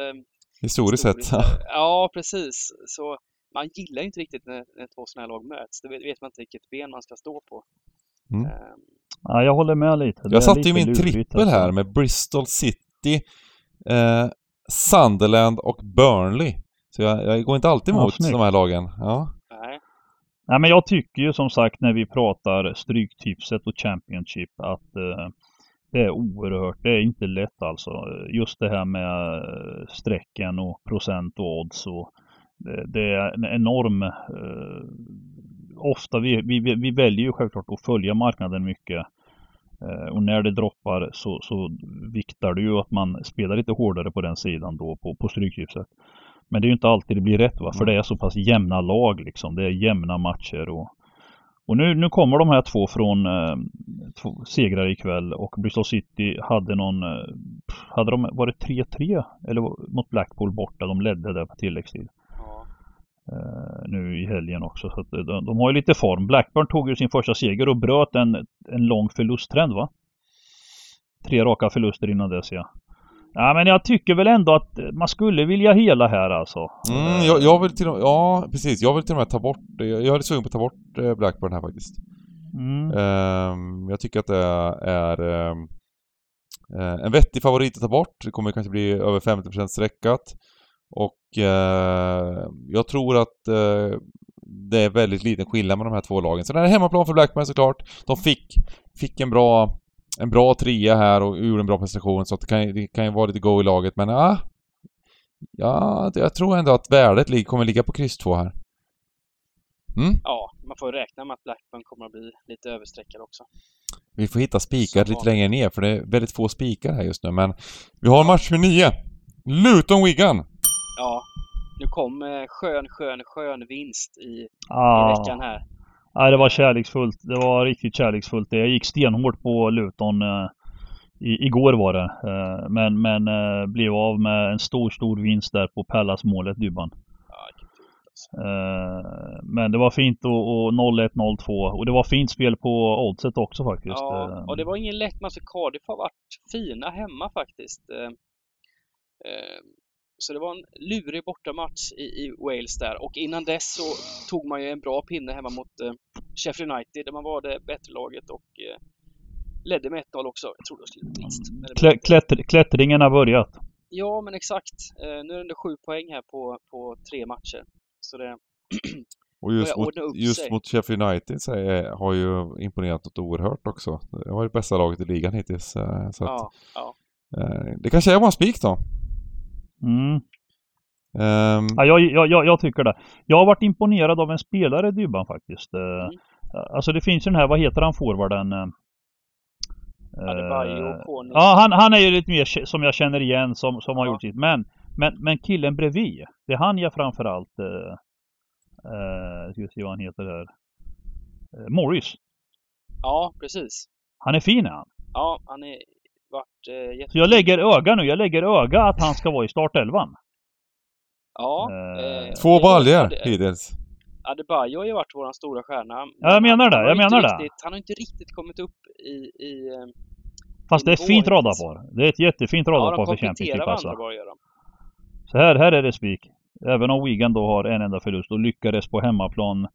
Historiskt sett. Ja, precis. Så man gillar ju inte riktigt när, när två sådana här lag möts. Det vet, man inte vilket ben man ska stå på. Mm. Ehm, Ja, jag håller med lite. Det Jag satte ju min trippel alltså. här med Bristol City, eh, Sunderland och Burnley. Så jag, jag går inte alltid Ja, emot snyggt. de här lagen. Ja. nej. Nej, men jag tycker ju som sagt när vi pratar Stryktipset och Championship att eh, det är oerhört, det är inte lätt alltså. Just det här med eh, strecken och procent och odds och det, är en enorm eh, Ofta vi, vi, vi väljer ju självklart att följa marknaden mycket. Eh, och när det droppar så, så viktar det ju att man spelar lite hårdare på den sidan då på, på Stryktipset. Men det är ju inte alltid det blir rätt va, för det är så pass jämna lag liksom. Det är jämna matcher och och nu, nu kommer de här två från eh, två segrar ikväll och Bristol City hade någon, eh, hade de, var det 3-3? Eller mot Blackpool borta, de ledde där på tilläggstid. Ja. Eh, nu i helgen också. Så eh, de, de har ju lite form. Blackburn tog ju sin första seger och bröt en, en lång förlusttrend va? Tre raka förluster innan dess ja. Ja men jag tycker väl ändå att man skulle vilja hela här alltså. Mm, jag, jag vill till och med, ja precis, jag vill till och med ta bort, jag, är sugen på att ta bort eh, Blackburn här faktiskt. Mm. Ehm, jag tycker att det är eh, en vettig favorit att ta bort. Det kommer kanske bli över 50% streckat. Och eh, jag tror att eh, det är väldigt liten skillnad med de här två lagen. Så det här är hemmaplan för Blackburn såklart. De fick, fick en bra en bra trea här och gjorde en bra prestation så att det kan, det kan ju vara lite go i laget men ah, ja, jag tror ändå att värdet kommer ligga på kryss 2 här. Mm? ja, man får räkna med att Blackburn kommer att bli lite överstreckad också. Vi får hitta spikar lite längre ner för det är väldigt få spikar här just nu men vi har match med nio. Luton Wigan. Ja, nu kom eh, skön, skön, skön vinst i, i Ah. veckan här. Ja, det var kärleksfullt. Det var riktigt kärleksfullt. Jag gick stenhårt på Luton eh, i, igår var det. Eh, men men eh, blev av med en stor, stor vinst där på Pallas målet Dybban. Alltså. Men det var fint och, och 0-1, 0-2. Och det var fint spel på oddset också faktiskt. Ja, och det var ingen lätt match. Cardiff har varit fina hemma faktiskt. Så det var en lurig bortamatch i, i Wales där och innan dess så tog man ju en bra pinne hemma mot Sheffield United där man var det bättre laget och eh, ledde med 1-0 också. Jag trodde det skulle bli vinst. klä, klättr, klättringen har börjat. Ja, men exakt. Eh, Nu är det ändå sju poäng här på, på tre matcher. Så det, Och just, mot, just mot Sheffield United så är, har ju imponerat något oerhört också. Det var det bästa laget i ligan hittills. eh, Så att, ja, ja. det kanske är vår spik då. Mm. Ehm, Ja, jag, jag, jag, tycker det. Jag har varit imponerad av en spelare Dybban faktiskt. Mm. Alltså det finns ju den här, vad heter han forwarden? eh, Adebayo, eh. Ja, han, han är ju lite mer som jag känner igen som, som har Ja. gjort sitt. Men, men, men killen bredvid, det är han jag framförallt eh, eh, ska vi se vad han heter här. Eh, Morris. Ja, precis. Han är fin är han. Ja, han är varit eh, jätte... Så jag lägger öga nu. Jag lägger öga att han ska vara i startelvan. Ja. Eh, två det- baljor hittills. Adebayo har ju varit vår stora stjärna. Ja, jag menar det, jag menar det. riktigt, Han har inte riktigt kommit upp i... i eh, Fast det är ett fint radarpar. Det är ett jättefint ja, radarpar för Championship kompletterar varandra alltså. Så här, här är det spik. Även om Wigan då har en enda förlust och lyckades på hemmaplan.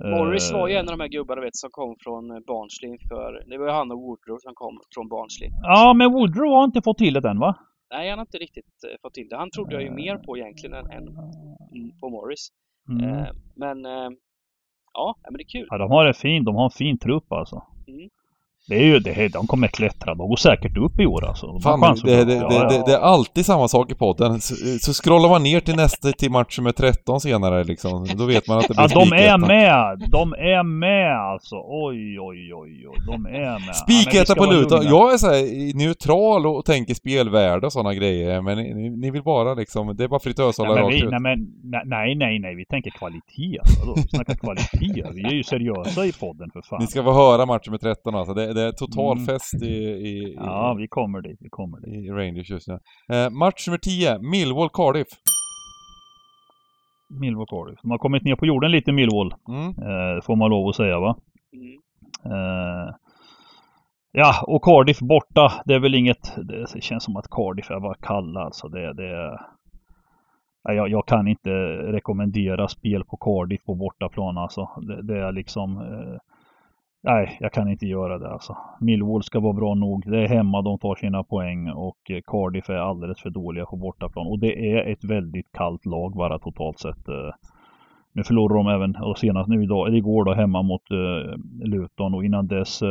Morris eh, var ju en av de här gubbarna vet, som kom från eh, Barnsley för... Det var ju han och Woodrow som kom från Barnsley. Ja, men Woodrow har inte fått till det än va? Nej, han har inte riktigt fått till det. Han trodde jag ju mer på egentligen än, än på Morris. Mm. Eh, men... Eh, ja, men det är kul. Ja, de har en fin, de har en fin trupp alltså. Det är ju det, de kommer klättra. De går säkert upp i år alltså. De Fan, det, det, Ja, det, ja. det är alltid samma sak i podden. Så, så scrollar man ner till nästa, till match med 13 senare liksom. Då vet man att det blir Ja, de är med! De är med alltså. Oj, oj, oj, oj. De är med. Ja, Spiketta ska på lugna. Jag är så här neutral och tänker spelvärde och sådana grejer. Men ni, ni vill bara liksom, det är bara fritöshålla rakt vi, ut. nej, men nej, nej, nej, vi tänker kvalitet. Vadå? Vi snackar kvalitet. Vi är ju seriösa i podden för fan. Ni ska få höra matchen med 13 alltså. Det, det är total Mm. fest i, i, Ja, vi kommer dit. Vi kommer dit. i, i Rangers just nu. Eh, match nummer 10, Millwall Cardiff. Millwall Cardiff. De har kommit ner på jorden lite Millwall. Mm. Eh, får man lov att säga va? Mm. Eh, ja, och Cardiff borta. Det är väl inget... Det känns som att Cardiff är bara kalla alltså. Det, det, jag, jag kan inte rekommendera spel på Cardiff på bortaplan alltså. Det, det är liksom... Eh, nej, jag kan inte göra det alltså. Millwall ska vara bra nog. Det är hemma de tar sina poäng och eh, Cardiff är alldeles för dåliga på bortaplan. Och det är ett väldigt kallt lag bara totalt sett. Eh, nu förlorade de även, och senast nu idag, igår då, hemma mot eh, Luton och innan dess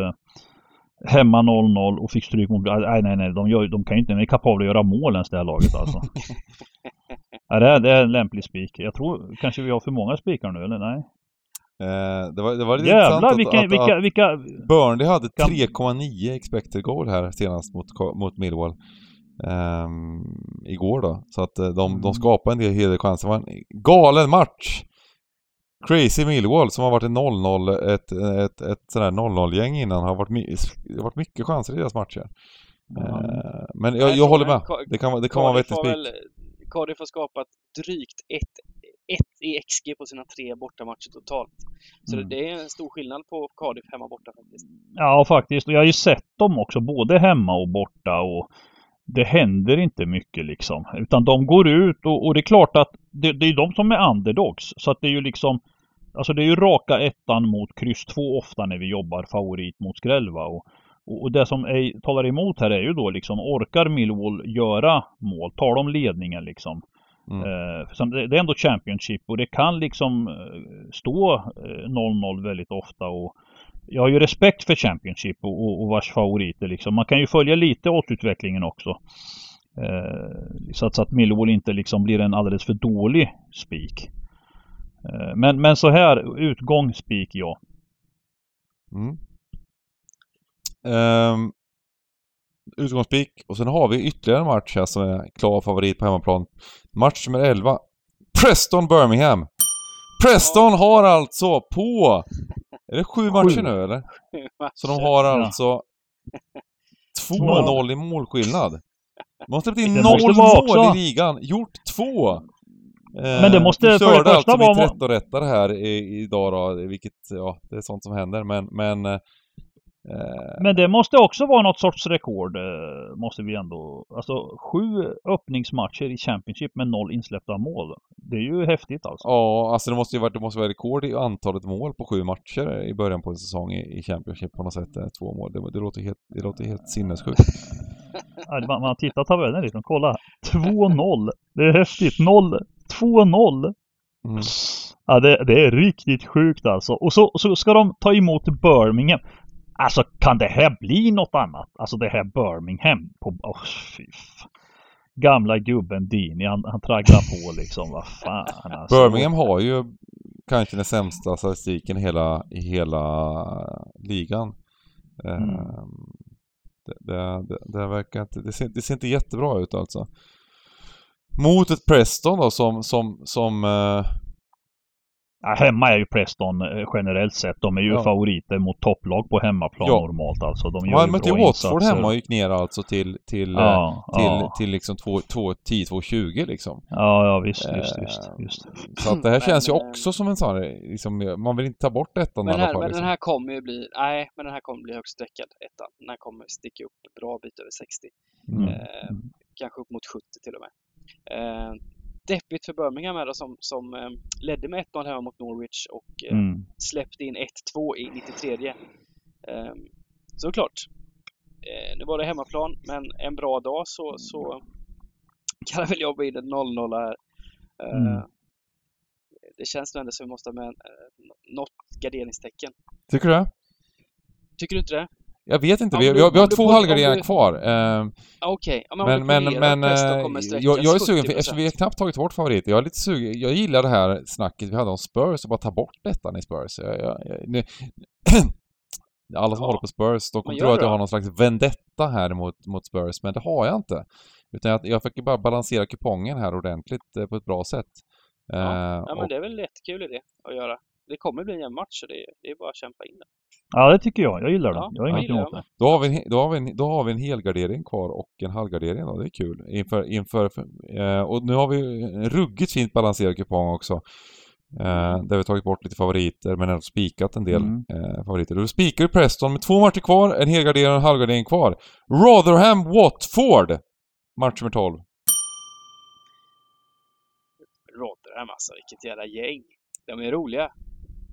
hemma 0-0 och fick stryk mot... Nej, nej, nej, de, gör, de kan ju inte, de är kapabla att göra mål ens det här laget alltså. ja, det, är, det är en lämplig spik. Jag tror kanske vi har för många spikar nu, eller nej? Eh, det, var, det var lite Jävlar intressant vilka, att, att, vilka, att vilka... Burnley hade Gam- 3,9 expected goal här senast mot, mot Millwall. Ehm, igår då. Så att eh, de, Mm. de skapade en del hel del chanser. Det var en galen match! Crazy Millwall som har varit en 0-0, ett, ett, ett sådär 0-0-gäng innan, har varit, det har varit mycket chanser i deras matcher. Eh, men jag, jag håller med. Det kan, vara- det kan vara en Cardiff vettig har spik. väl- Cardiff har skapat drygt ett i XG på sina tre bortamatcher totalt. Så Mm. det, är en stor skillnad på Cardiff hemma och borta faktiskt. Ja, faktiskt. Och jag har ju sett dem också, både hemma och borta. Och det händer inte mycket liksom. Utan de går ut och, och det är klart att det, det är de som är underdogs. Så att det är ju liksom Alltså det är ju raka ettan mot kryss två ofta när vi jobbar favorit mot skräll? Och, och och det som är, talar emot här är ju då liksom orkar Millwall göra mål? Tar de ledningen liksom? Mm. Eh, för det, är ändå Championship och det kan liksom eh, stå eh, 0-0 väldigt ofta och jag har ju respekt för Championship och, och, och vars favoriter liksom. Man kan ju följa lite återutvecklingen också. Eh, så, att, så att Millwall inte liksom blir en alldeles för dålig spik. Eh, men, men så här, utgång spik ja. Mm. Um, utgångspik. Och sen har vi ytterligare en match här som är klar favorit på hemmaplan. Match nummer 11. Preston Birmingham. Preston har alltså på... Är det sju matcher nu eller? Så de har alltså 2-0 i målskillnad. De har släppt in Det noll mål också- i ligan. Gjort två! Eh, Men det måste du för det första alltså vara- mitt rätt och rättare här idag då, vilket, ja, det är sånt som händer men, men eh, Men det måste också vara något sorts rekord. eh, Måste vi ändå. Alltså sju öppningsmatcher i Championship med noll insläppta mål. Det är ju häftigt alltså. Ja, alltså det måste ju vara, det måste vara rekord i antalet mål på sju matcher i början på en säsong i, Championship på något sätt. eh, Två mål. Det, det, låter, helt, det låter helt sinnessjukt. Man, man tittar tabellen lite. Kolla. 2-0. Det är häftigt. 0. 2-0. Mm. Ja, det, det är riktigt sjukt alltså. Och så, så ska de ta emot Birmingham. Alltså kan det här bli något annat? Alltså det här Birmingham på... Oh, Gamla gubben Dini, han, han tragglar på liksom. Vad fan alltså. Birmingham har ju kanske den sämsta statistiken i hela, i hela ligan. Mm. Det, det, det, det verkar inte, det ser, det ser inte jättebra ut alltså. Mot ett Preston då som, som, som eh, Ja, hemma är ju Preston eh, generellt sett. De är ju Ja. favoriter mot topplag på hemmaplan Ja. normalt alltså. De gör Ja, ju men till bra Watford hemma och gick ner alltså till, till, eh, Ja, till, ja. till liksom 10-2-20 liksom. ja, ja visst, Eh, visst, visst, visst. Så att det här Men, känns ju eh, också som en sån här, liksom, man vill inte ta bort ettan i Men, alla här, fall. men Liksom. den här kommer ju bli, nej, men den här kommer bli högst sträckad, ettan. Den här kommer sticka upp en bra bit över 60. Mm. Eh, kanske upp mot 70 till och med. Eh, deppigt för Birmingham är det som, som eh, ledde med 1-0 hemma mot Norwich och eh, Mm. släppte in 1-2 i 93. Eh, såklart. Eh, nu var det hemmaplan, men en bra dag så, så kan väl jobba in en 0-0 här. Mm. Det känns nog ändå som vi måste ha med något garderingstecken. Tycker du det? Tycker du inte det? Jag vet inte, Ja, vi, vi, har, vi har två halvgarderingar du- kvar. Ja, Okej, ja, men, men, men, men eh, jag, jag är 70%. sugen, för, eftersom vi har knappt tagit bort favoriter. Jag är lite sugen, jag gillar det här snacket vi hade om Spurs och bara ta bort ettan i Spurs. Jag, jag, jag, nu, alla som Ja, håller på Spurs, de kommer tro att jag då. har någon slags vendetta här mot, mot Spurs, men det har jag inte. Utan jag, jag försöker bara balansera kupongen här ordentligt eh, på ett bra sätt. Ja, Eh, ja, men och- det är väl en jättekul idé att göra. Det kommer bli en jämn match så det, det är bara att kämpa in det. Ja, det tycker jag. Jag gillar det. Ja, jag har inget gillar emot det. Då har, vi, en då, har vi en, då har vi en helgardering kvar och en halvgardering då, det är kul. Inför, inför, eh, och nu har vi en ruggigt fint balanserad kupong också. Eh, där vi tagit bort lite favoriter men ändå spikat en del Mm. eh, favoriter. Då spikar vi Preston med två matcher kvar, en helgardering och en halvgardering kvar. Rotherham Watford! Match nummer 12. Rotherham alltså, vilket jävla gäng. De är roliga.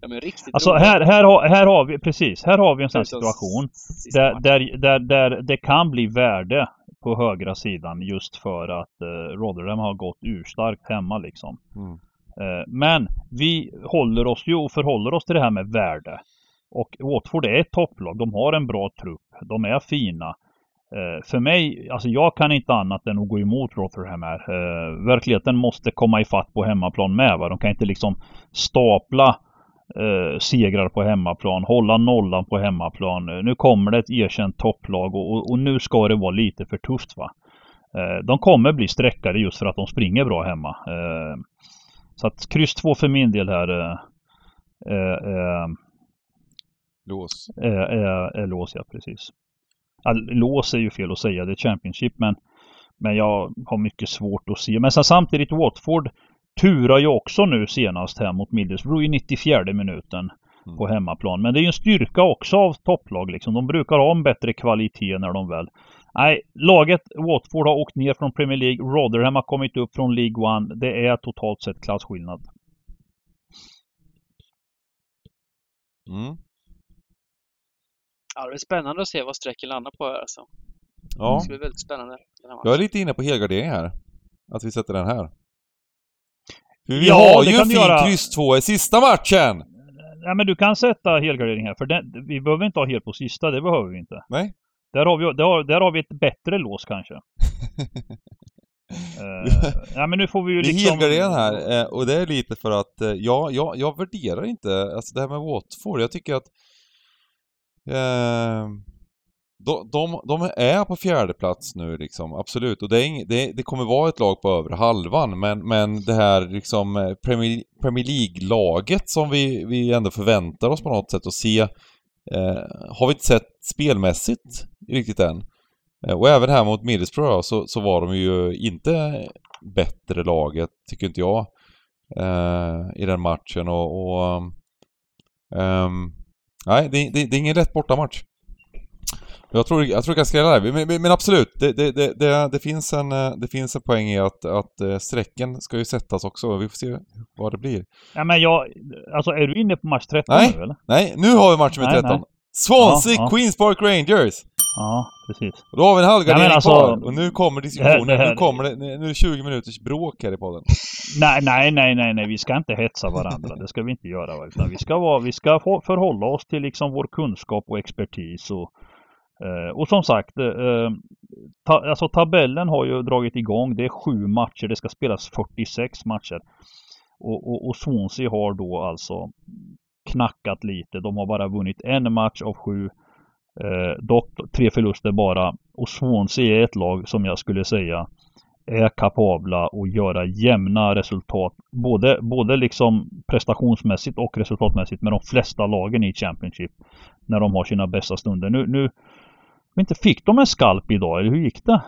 De är riktigt Alltså här, här, har, här har vi, precis, här har vi en sån Förutom situation. Där, där, där, där det kan bli värde på högra sidan just för att eh, Rotherham har gått urstarkt hemma liksom. Mm. Eh, men vi håller oss ju och förhåller oss till det här med värde. Och Watford är ett topplag. De har en bra trupp. De är fina. Eh, för mig, alltså jag kan inte annat än att gå emot Rotherham här. Eh, verkligheten måste komma ifatt på hemmaplan med. Va? De kan inte liksom stapla eh, segrar på hemmaplan, hålla nollan på hemmaplan. Eh, nu kommer det ett erkänt topplag och, och, och nu ska det vara lite för tufft. va. Eh, de kommer bli sträckade just för att de springer bra hemma. Eh, så att kryss 2 för min del här eh, eh, eh, Lås. är, lås, ja precis. Lås är ju fel att säga, det är Championship men, men jag har mycket svårt att se. Men sen samtidigt Watford turar ju också nu senast här mot Middlesbrough i 94 minuten Mm. på hemmaplan. Men det är ju en styrka också av topplag liksom. De brukar ha en bättre kvalitet när de väl... Nej, laget Watford har åkt ner från Premier League. Rotherham har kommit upp från League One. Det är totalt sett klasskillnad. Mm. Ja, det är spännande att se vad strecken landar på här alltså. Ja, Det ska bli väldigt spännande. Jag är lite inne på helgardering här. Att vi sätter den här. För vi Ja, har ju en fin göra. kryss 2 i sista matchen! Ja, men du kan sätta helgardering här. För den, vi behöver inte ha helt på sista. Det behöver vi inte. Nej. Där har vi, där har, där har vi ett bättre lås kanske. uh, ja, men nu får vi ju Vi liksom... helgarderar här eh, och det är lite för att, eh, ja, jag, jag värderar inte, alltså det här med Watford, jag tycker att eh, de, de, de är på fjärde plats nu liksom, absolut. Och det, ing, det, det kommer vara ett lag på över halvan, men, men det här liksom eh, Premier, Premier League-laget som vi, vi ändå förväntar oss på något sätt att se, eh, har vi inte sett spelmässigt riktigt än. Eh, Och även här mot Middlesbrough så, så var de ju inte bättre laget, tycker inte jag, eh, i den matchen och... och ehm, nej, det, det, det är ingen lätt bortamatch. Jag tror, jag tror det kan skrälla där. Men, men, absolut, det, det, det, det, finns en, eh, det finns en poäng i att, att eh, strecken ska ju sättas också. Vi får se vad det blir. Ja, men jag... Alltså är du inne på match 13 Nej. nu eller? Nej, nu har vi matchen med Nej, 13. nej. Swansea, Ja, ja. Queens Park Rangers! Ja, precis. Och då har vi en halvgardering alltså- kvar. Och nu kommer diskussionen. Nu kommer det, nu är det 20 minuters bråk här i podden. Nej, nej, nej, nej, nej, vi ska inte hetsa varandra. Det ska vi inte göra. Utan vi ska, vara, vi ska förhålla oss till liksom vår kunskap och expertis. Och, Eh, och som sagt, eh, eh, ta, alltså tabellen har ju dragit igång. Det är sju matcher. Det ska spelas 46 matcher. Och, och, och Swansea har då alltså knackat lite. De har bara vunnit en match av sju. Eh, dock tre förluster bara. Och Swansea är ett lag som jag skulle säga är kapabla att göra jämna resultat. Både, både liksom prestationsmässigt och resultatmässigt med de flesta lagen i Championship. När de har sina bästa stunder. Nu, nu men inte fick de en skalp idag, eller hur gick det? 1-1.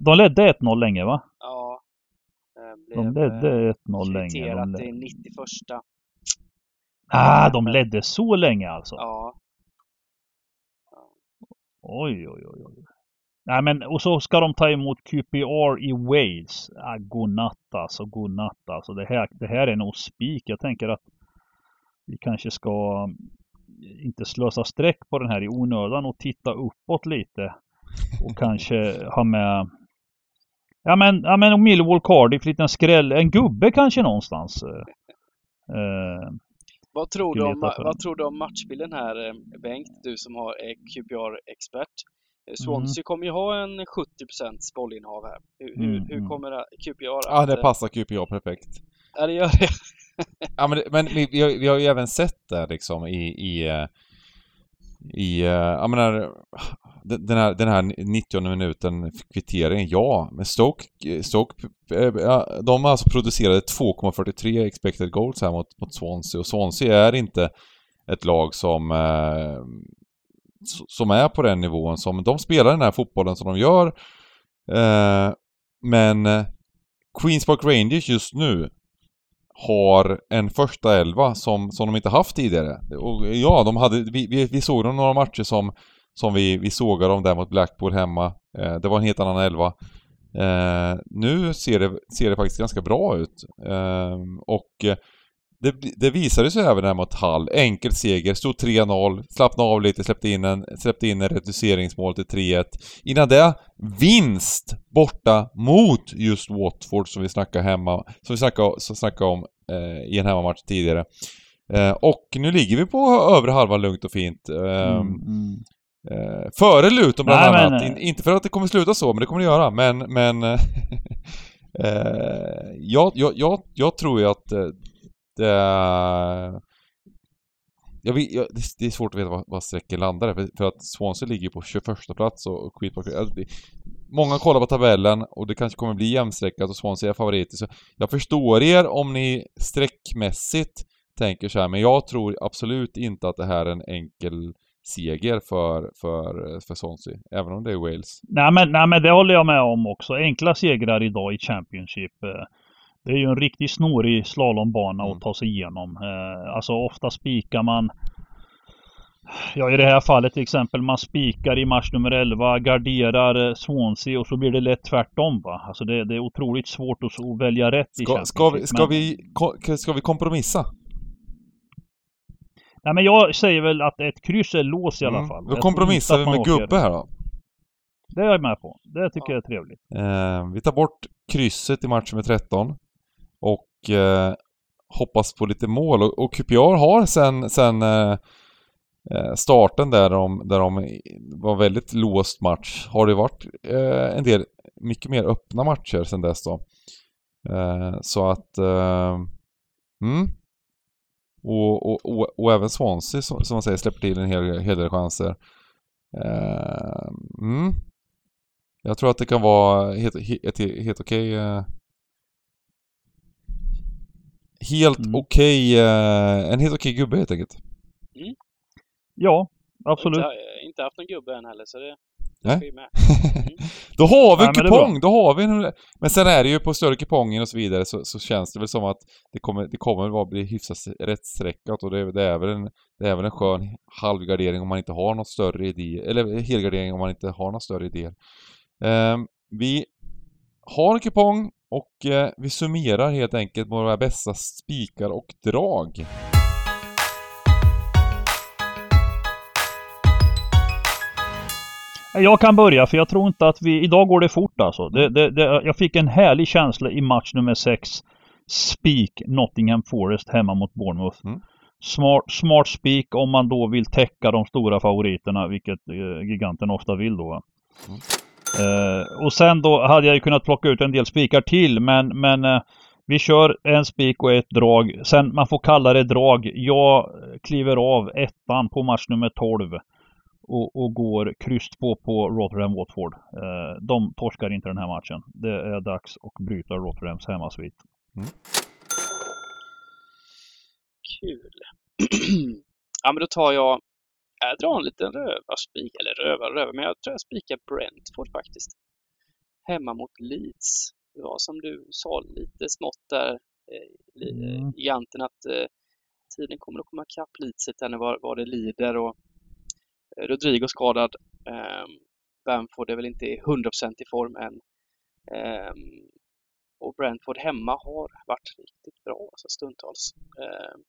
De ledde 1-0 länge va? Ja. Det De ledde eh, 1-0 länge. kvitterat De i ledde... 91. Ah, de ledde så länge alltså? Ja. Oj, oj, oj, oj. Nej men och så ska de ta emot QPR i Wales. Ah, godnatt alltså, godnatt alltså. Det här, det här är nog spik. Jag tänker att vi kanske ska inte slösa streck på den här i onödan och titta uppåt lite. Och kanske ha med Ja men, ja men Millwall Cardiff, liten skräll. En gubbe kanske någonstans. Eh, Vad tror, du om, vad tror du om matchbilden här, eh, Bengt? Du som har är QPR-expert. Eh, Swansea kommer ju ha en 70% bollinnehav här. Hur, hur, Mm, hur mm. kommer det- QPR Ja, att... det eh, passar QPR perfekt. Ja, det gör det. Ja, men, men vi, vi, har, vi har ju även sett det liksom i, i, eh, i eh, jag menar, den här, den här 90 minuten kvitteringen, ja. Men Stoke, eh, Stoke de har alltså producerade 2,43 expected goals här mot, mot Swansea och Swansea är inte ett lag som som är på den nivån som de spelar den här fotbollen som de gör. Men Queens Park Rangers just nu har en första elva som, som de inte haft tidigare. Och ja, de hade, vi, vi, vi såg dem några matcher som, som vi, vi sågade dem där mot Blackpool hemma. Eh, det var en helt annan elva. Eh, nu ser det, ser det faktiskt ganska bra ut. Eh, och eh, det, det visade sig även där mot Hall. Enkel seger, stod 3-0, slappnade av lite, släppte in en, släppte in en reduceringsmål till 3-1. Innan det, vinst borta mot just Watford som vi snackade hemma, som vi snackade, som snackade om eh, i en hemmamatch tidigare. Eh, och nu ligger vi på övre halvan lugnt och fint. Eh, Mm, mm. Eh, före Luton bland Nej, annat. men- In, inte för att det kommer sluta så, men det kommer det göra. Men, men... eh, eh, jag, jag, jag, jag tror ju att eh, det... Jag vet, jag, det, är svårt att veta vad, vad strecken landar för, för att Swansea ligger på 21 plats och, och Queen Park... Alltså, det- Många kollar på tabellen och det kanske kommer bli jämnstreckat alltså och Swansea är favoriter. Så jag förstår er om ni streckmässigt tänker så här, men jag tror absolut inte att det här är en enkel seger för, för, för Swansea, även om det är Wales. Nej men, nej men det håller jag med om också. Enkla segrar idag i Championship. Eh, det är ju en riktigt snorig slalombana Mm. att ta sig igenom. Eh, Alltså ofta spikar man Ja i det här fallet till exempel man spikar i match nummer 11, garderar eh, Swansea och så blir det lätt tvärtom va. Alltså det, det är otroligt svårt att att välja rätt i Ska, Championship. ska, vi, ska, men, vi, ska vi kompromissa? Nej men jag säger väl att ett kryss är lås i alla Mm. fall. Då kompromissar vi med åker- gubbe här då. Det är jag med på. Det tycker jag är trevligt. Eh, vi tar bort krysset i match nummer 13 och eh, hoppas på lite mål. Och, och QPR har sen, sen eh, eh, starten där de, där de var väldigt låst match har det varit eh, en del mycket mer öppna matcher sen dess då. Eh, så att... Eh, mm. Och, och, och, och även Swansea som, som man säger släpper till en hel, hel del chanser. Eh, mm. Jag tror att det kan vara helt, helt, ett helt okej... eh, helt Mm. okej... eh, en helt okej gubbe helt enkelt. Ja, absolut. Inte, inte haft någon gubbe än heller, så det Nej. med. Då har vi en kupong! Då har vi en... Men sen är det ju på större kupongen och så vidare så, så känns det väl som att det kommer, det kommer vara bli hyfsat rättstreckat och det, det, är väl en, det är väl en skön halvgardering om man inte har något större idé, eller helgardering om man inte har några större idéer. Ehm, vi har en kupong och eh, vi summerar helt enkelt våra bästa spikar och drag. Jag kan börja för jag tror inte att vi... Idag går det fort alltså. Det, det, det, jag fick en härlig känsla i match nummer 6. Spik Nottingham Forest hemma mot Bournemouth. Mm. Smart, smart spik om man då vill täcka de stora favoriterna, vilket eh, giganten ofta vill då. Mm. Eh, och sen då hade jag ju kunnat plocka ut en del spikar till, men, men eh, vi kör en spik och ett drag. Sen man får kalla det drag. Jag kliver av ettan på match nummer 12 och, och går kryss 2 på Rotherham Watford. Eh, de torskar inte den här matchen. Det är dags att bryta Rotherhams hemmasvit. Kul. ja, men då tar jag... Jag drar en liten rövarspik, eller rövar rövar, men jag tror jag spikar Brentford faktiskt. Hemma mot Leeds. Det var som du sa, lite smått där, eh, li- Mm. giganten, att eh, tiden kommer att komma ikapp Leeds lite här nu vad, vad det lider och eh, Rodrigo skadad. Eh, Bamford är väl inte i 100% i form än. Ehm, och Brentford hemma har varit riktigt bra alltså stundtals. Ehm,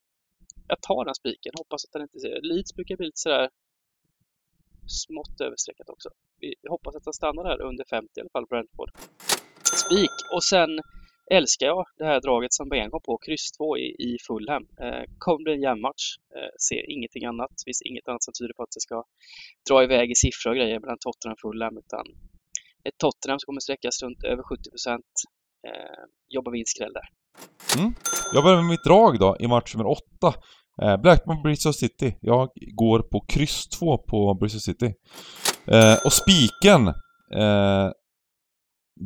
jag tar den spiken, hoppas att den inte ser... Leeds brukar bli lite sådär smått överstreckat också. Vi hoppas att den stannar där under 50 i alla fall, Brentford. Spik! Och sen älskar jag det här draget som Ben kom på, kryss 2 i, i Fulham. Eh, kommer bli en jämn match. Eh, ser ingenting annat. Det finns inget annat som tyder på att det ska dra iväg i siffror och grejer mellan Tottenham och Fulham. Utan ett Tottenham som kommer sträckas runt över 70 procent. Eh, jobbar vinstskräll där. Mm. Jag börjar med mitt drag då i match nummer 8. Eh, Blackburn Bristol City. Jag går på kryss 2 på Bristol City. Eh, och spiken. Eh,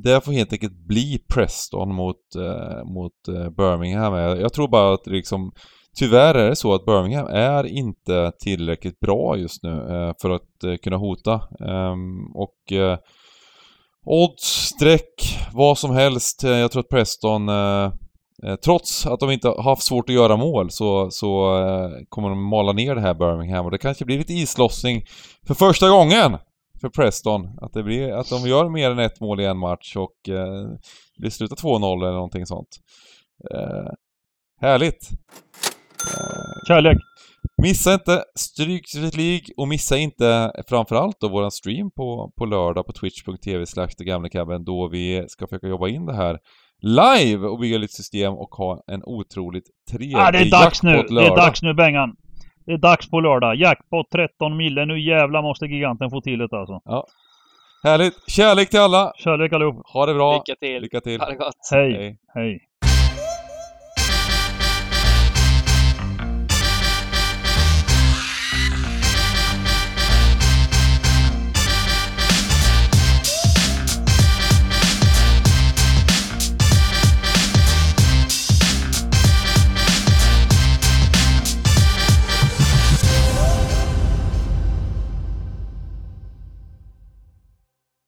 det får helt enkelt bli Preston mot, eh, mot eh, Birmingham. Jag, tror bara att liksom Tyvärr är det så att Birmingham är inte tillräckligt bra just nu eh, för att eh, kunna hota. Ehm, och eh, odds, streck, vad som helst. Jag tror att Preston Eh, Trots att de inte har haft svårt att göra mål så, så eh, kommer de mala ner det här Birmingham och det kanske blir lite islossning för första gången för Preston. Att, det blir, att de gör mer än ett mål i en match och eh, det slutar 2-0 eller någonting sånt. Eh, härligt! Kärlek! Missa inte Stryktipset League och missa inte framförallt då våran stream på, på lördag på twitch.tv slash då vi ska försöka jobba in det här live och bygga lite system och ha en otroligt trevlig Ah, det är dags nu! jackpot Det är lördag. dags nu Bengan! Det är dags på lördag. Jackpot 13 mille. Nu jävlar måste giganten få till det alltså. Härligt! Kärlek till alla! Kärlek allihop! Ha det bra! Lycka till! Lycka till! Ha det gott! Hej! Hej. Hej!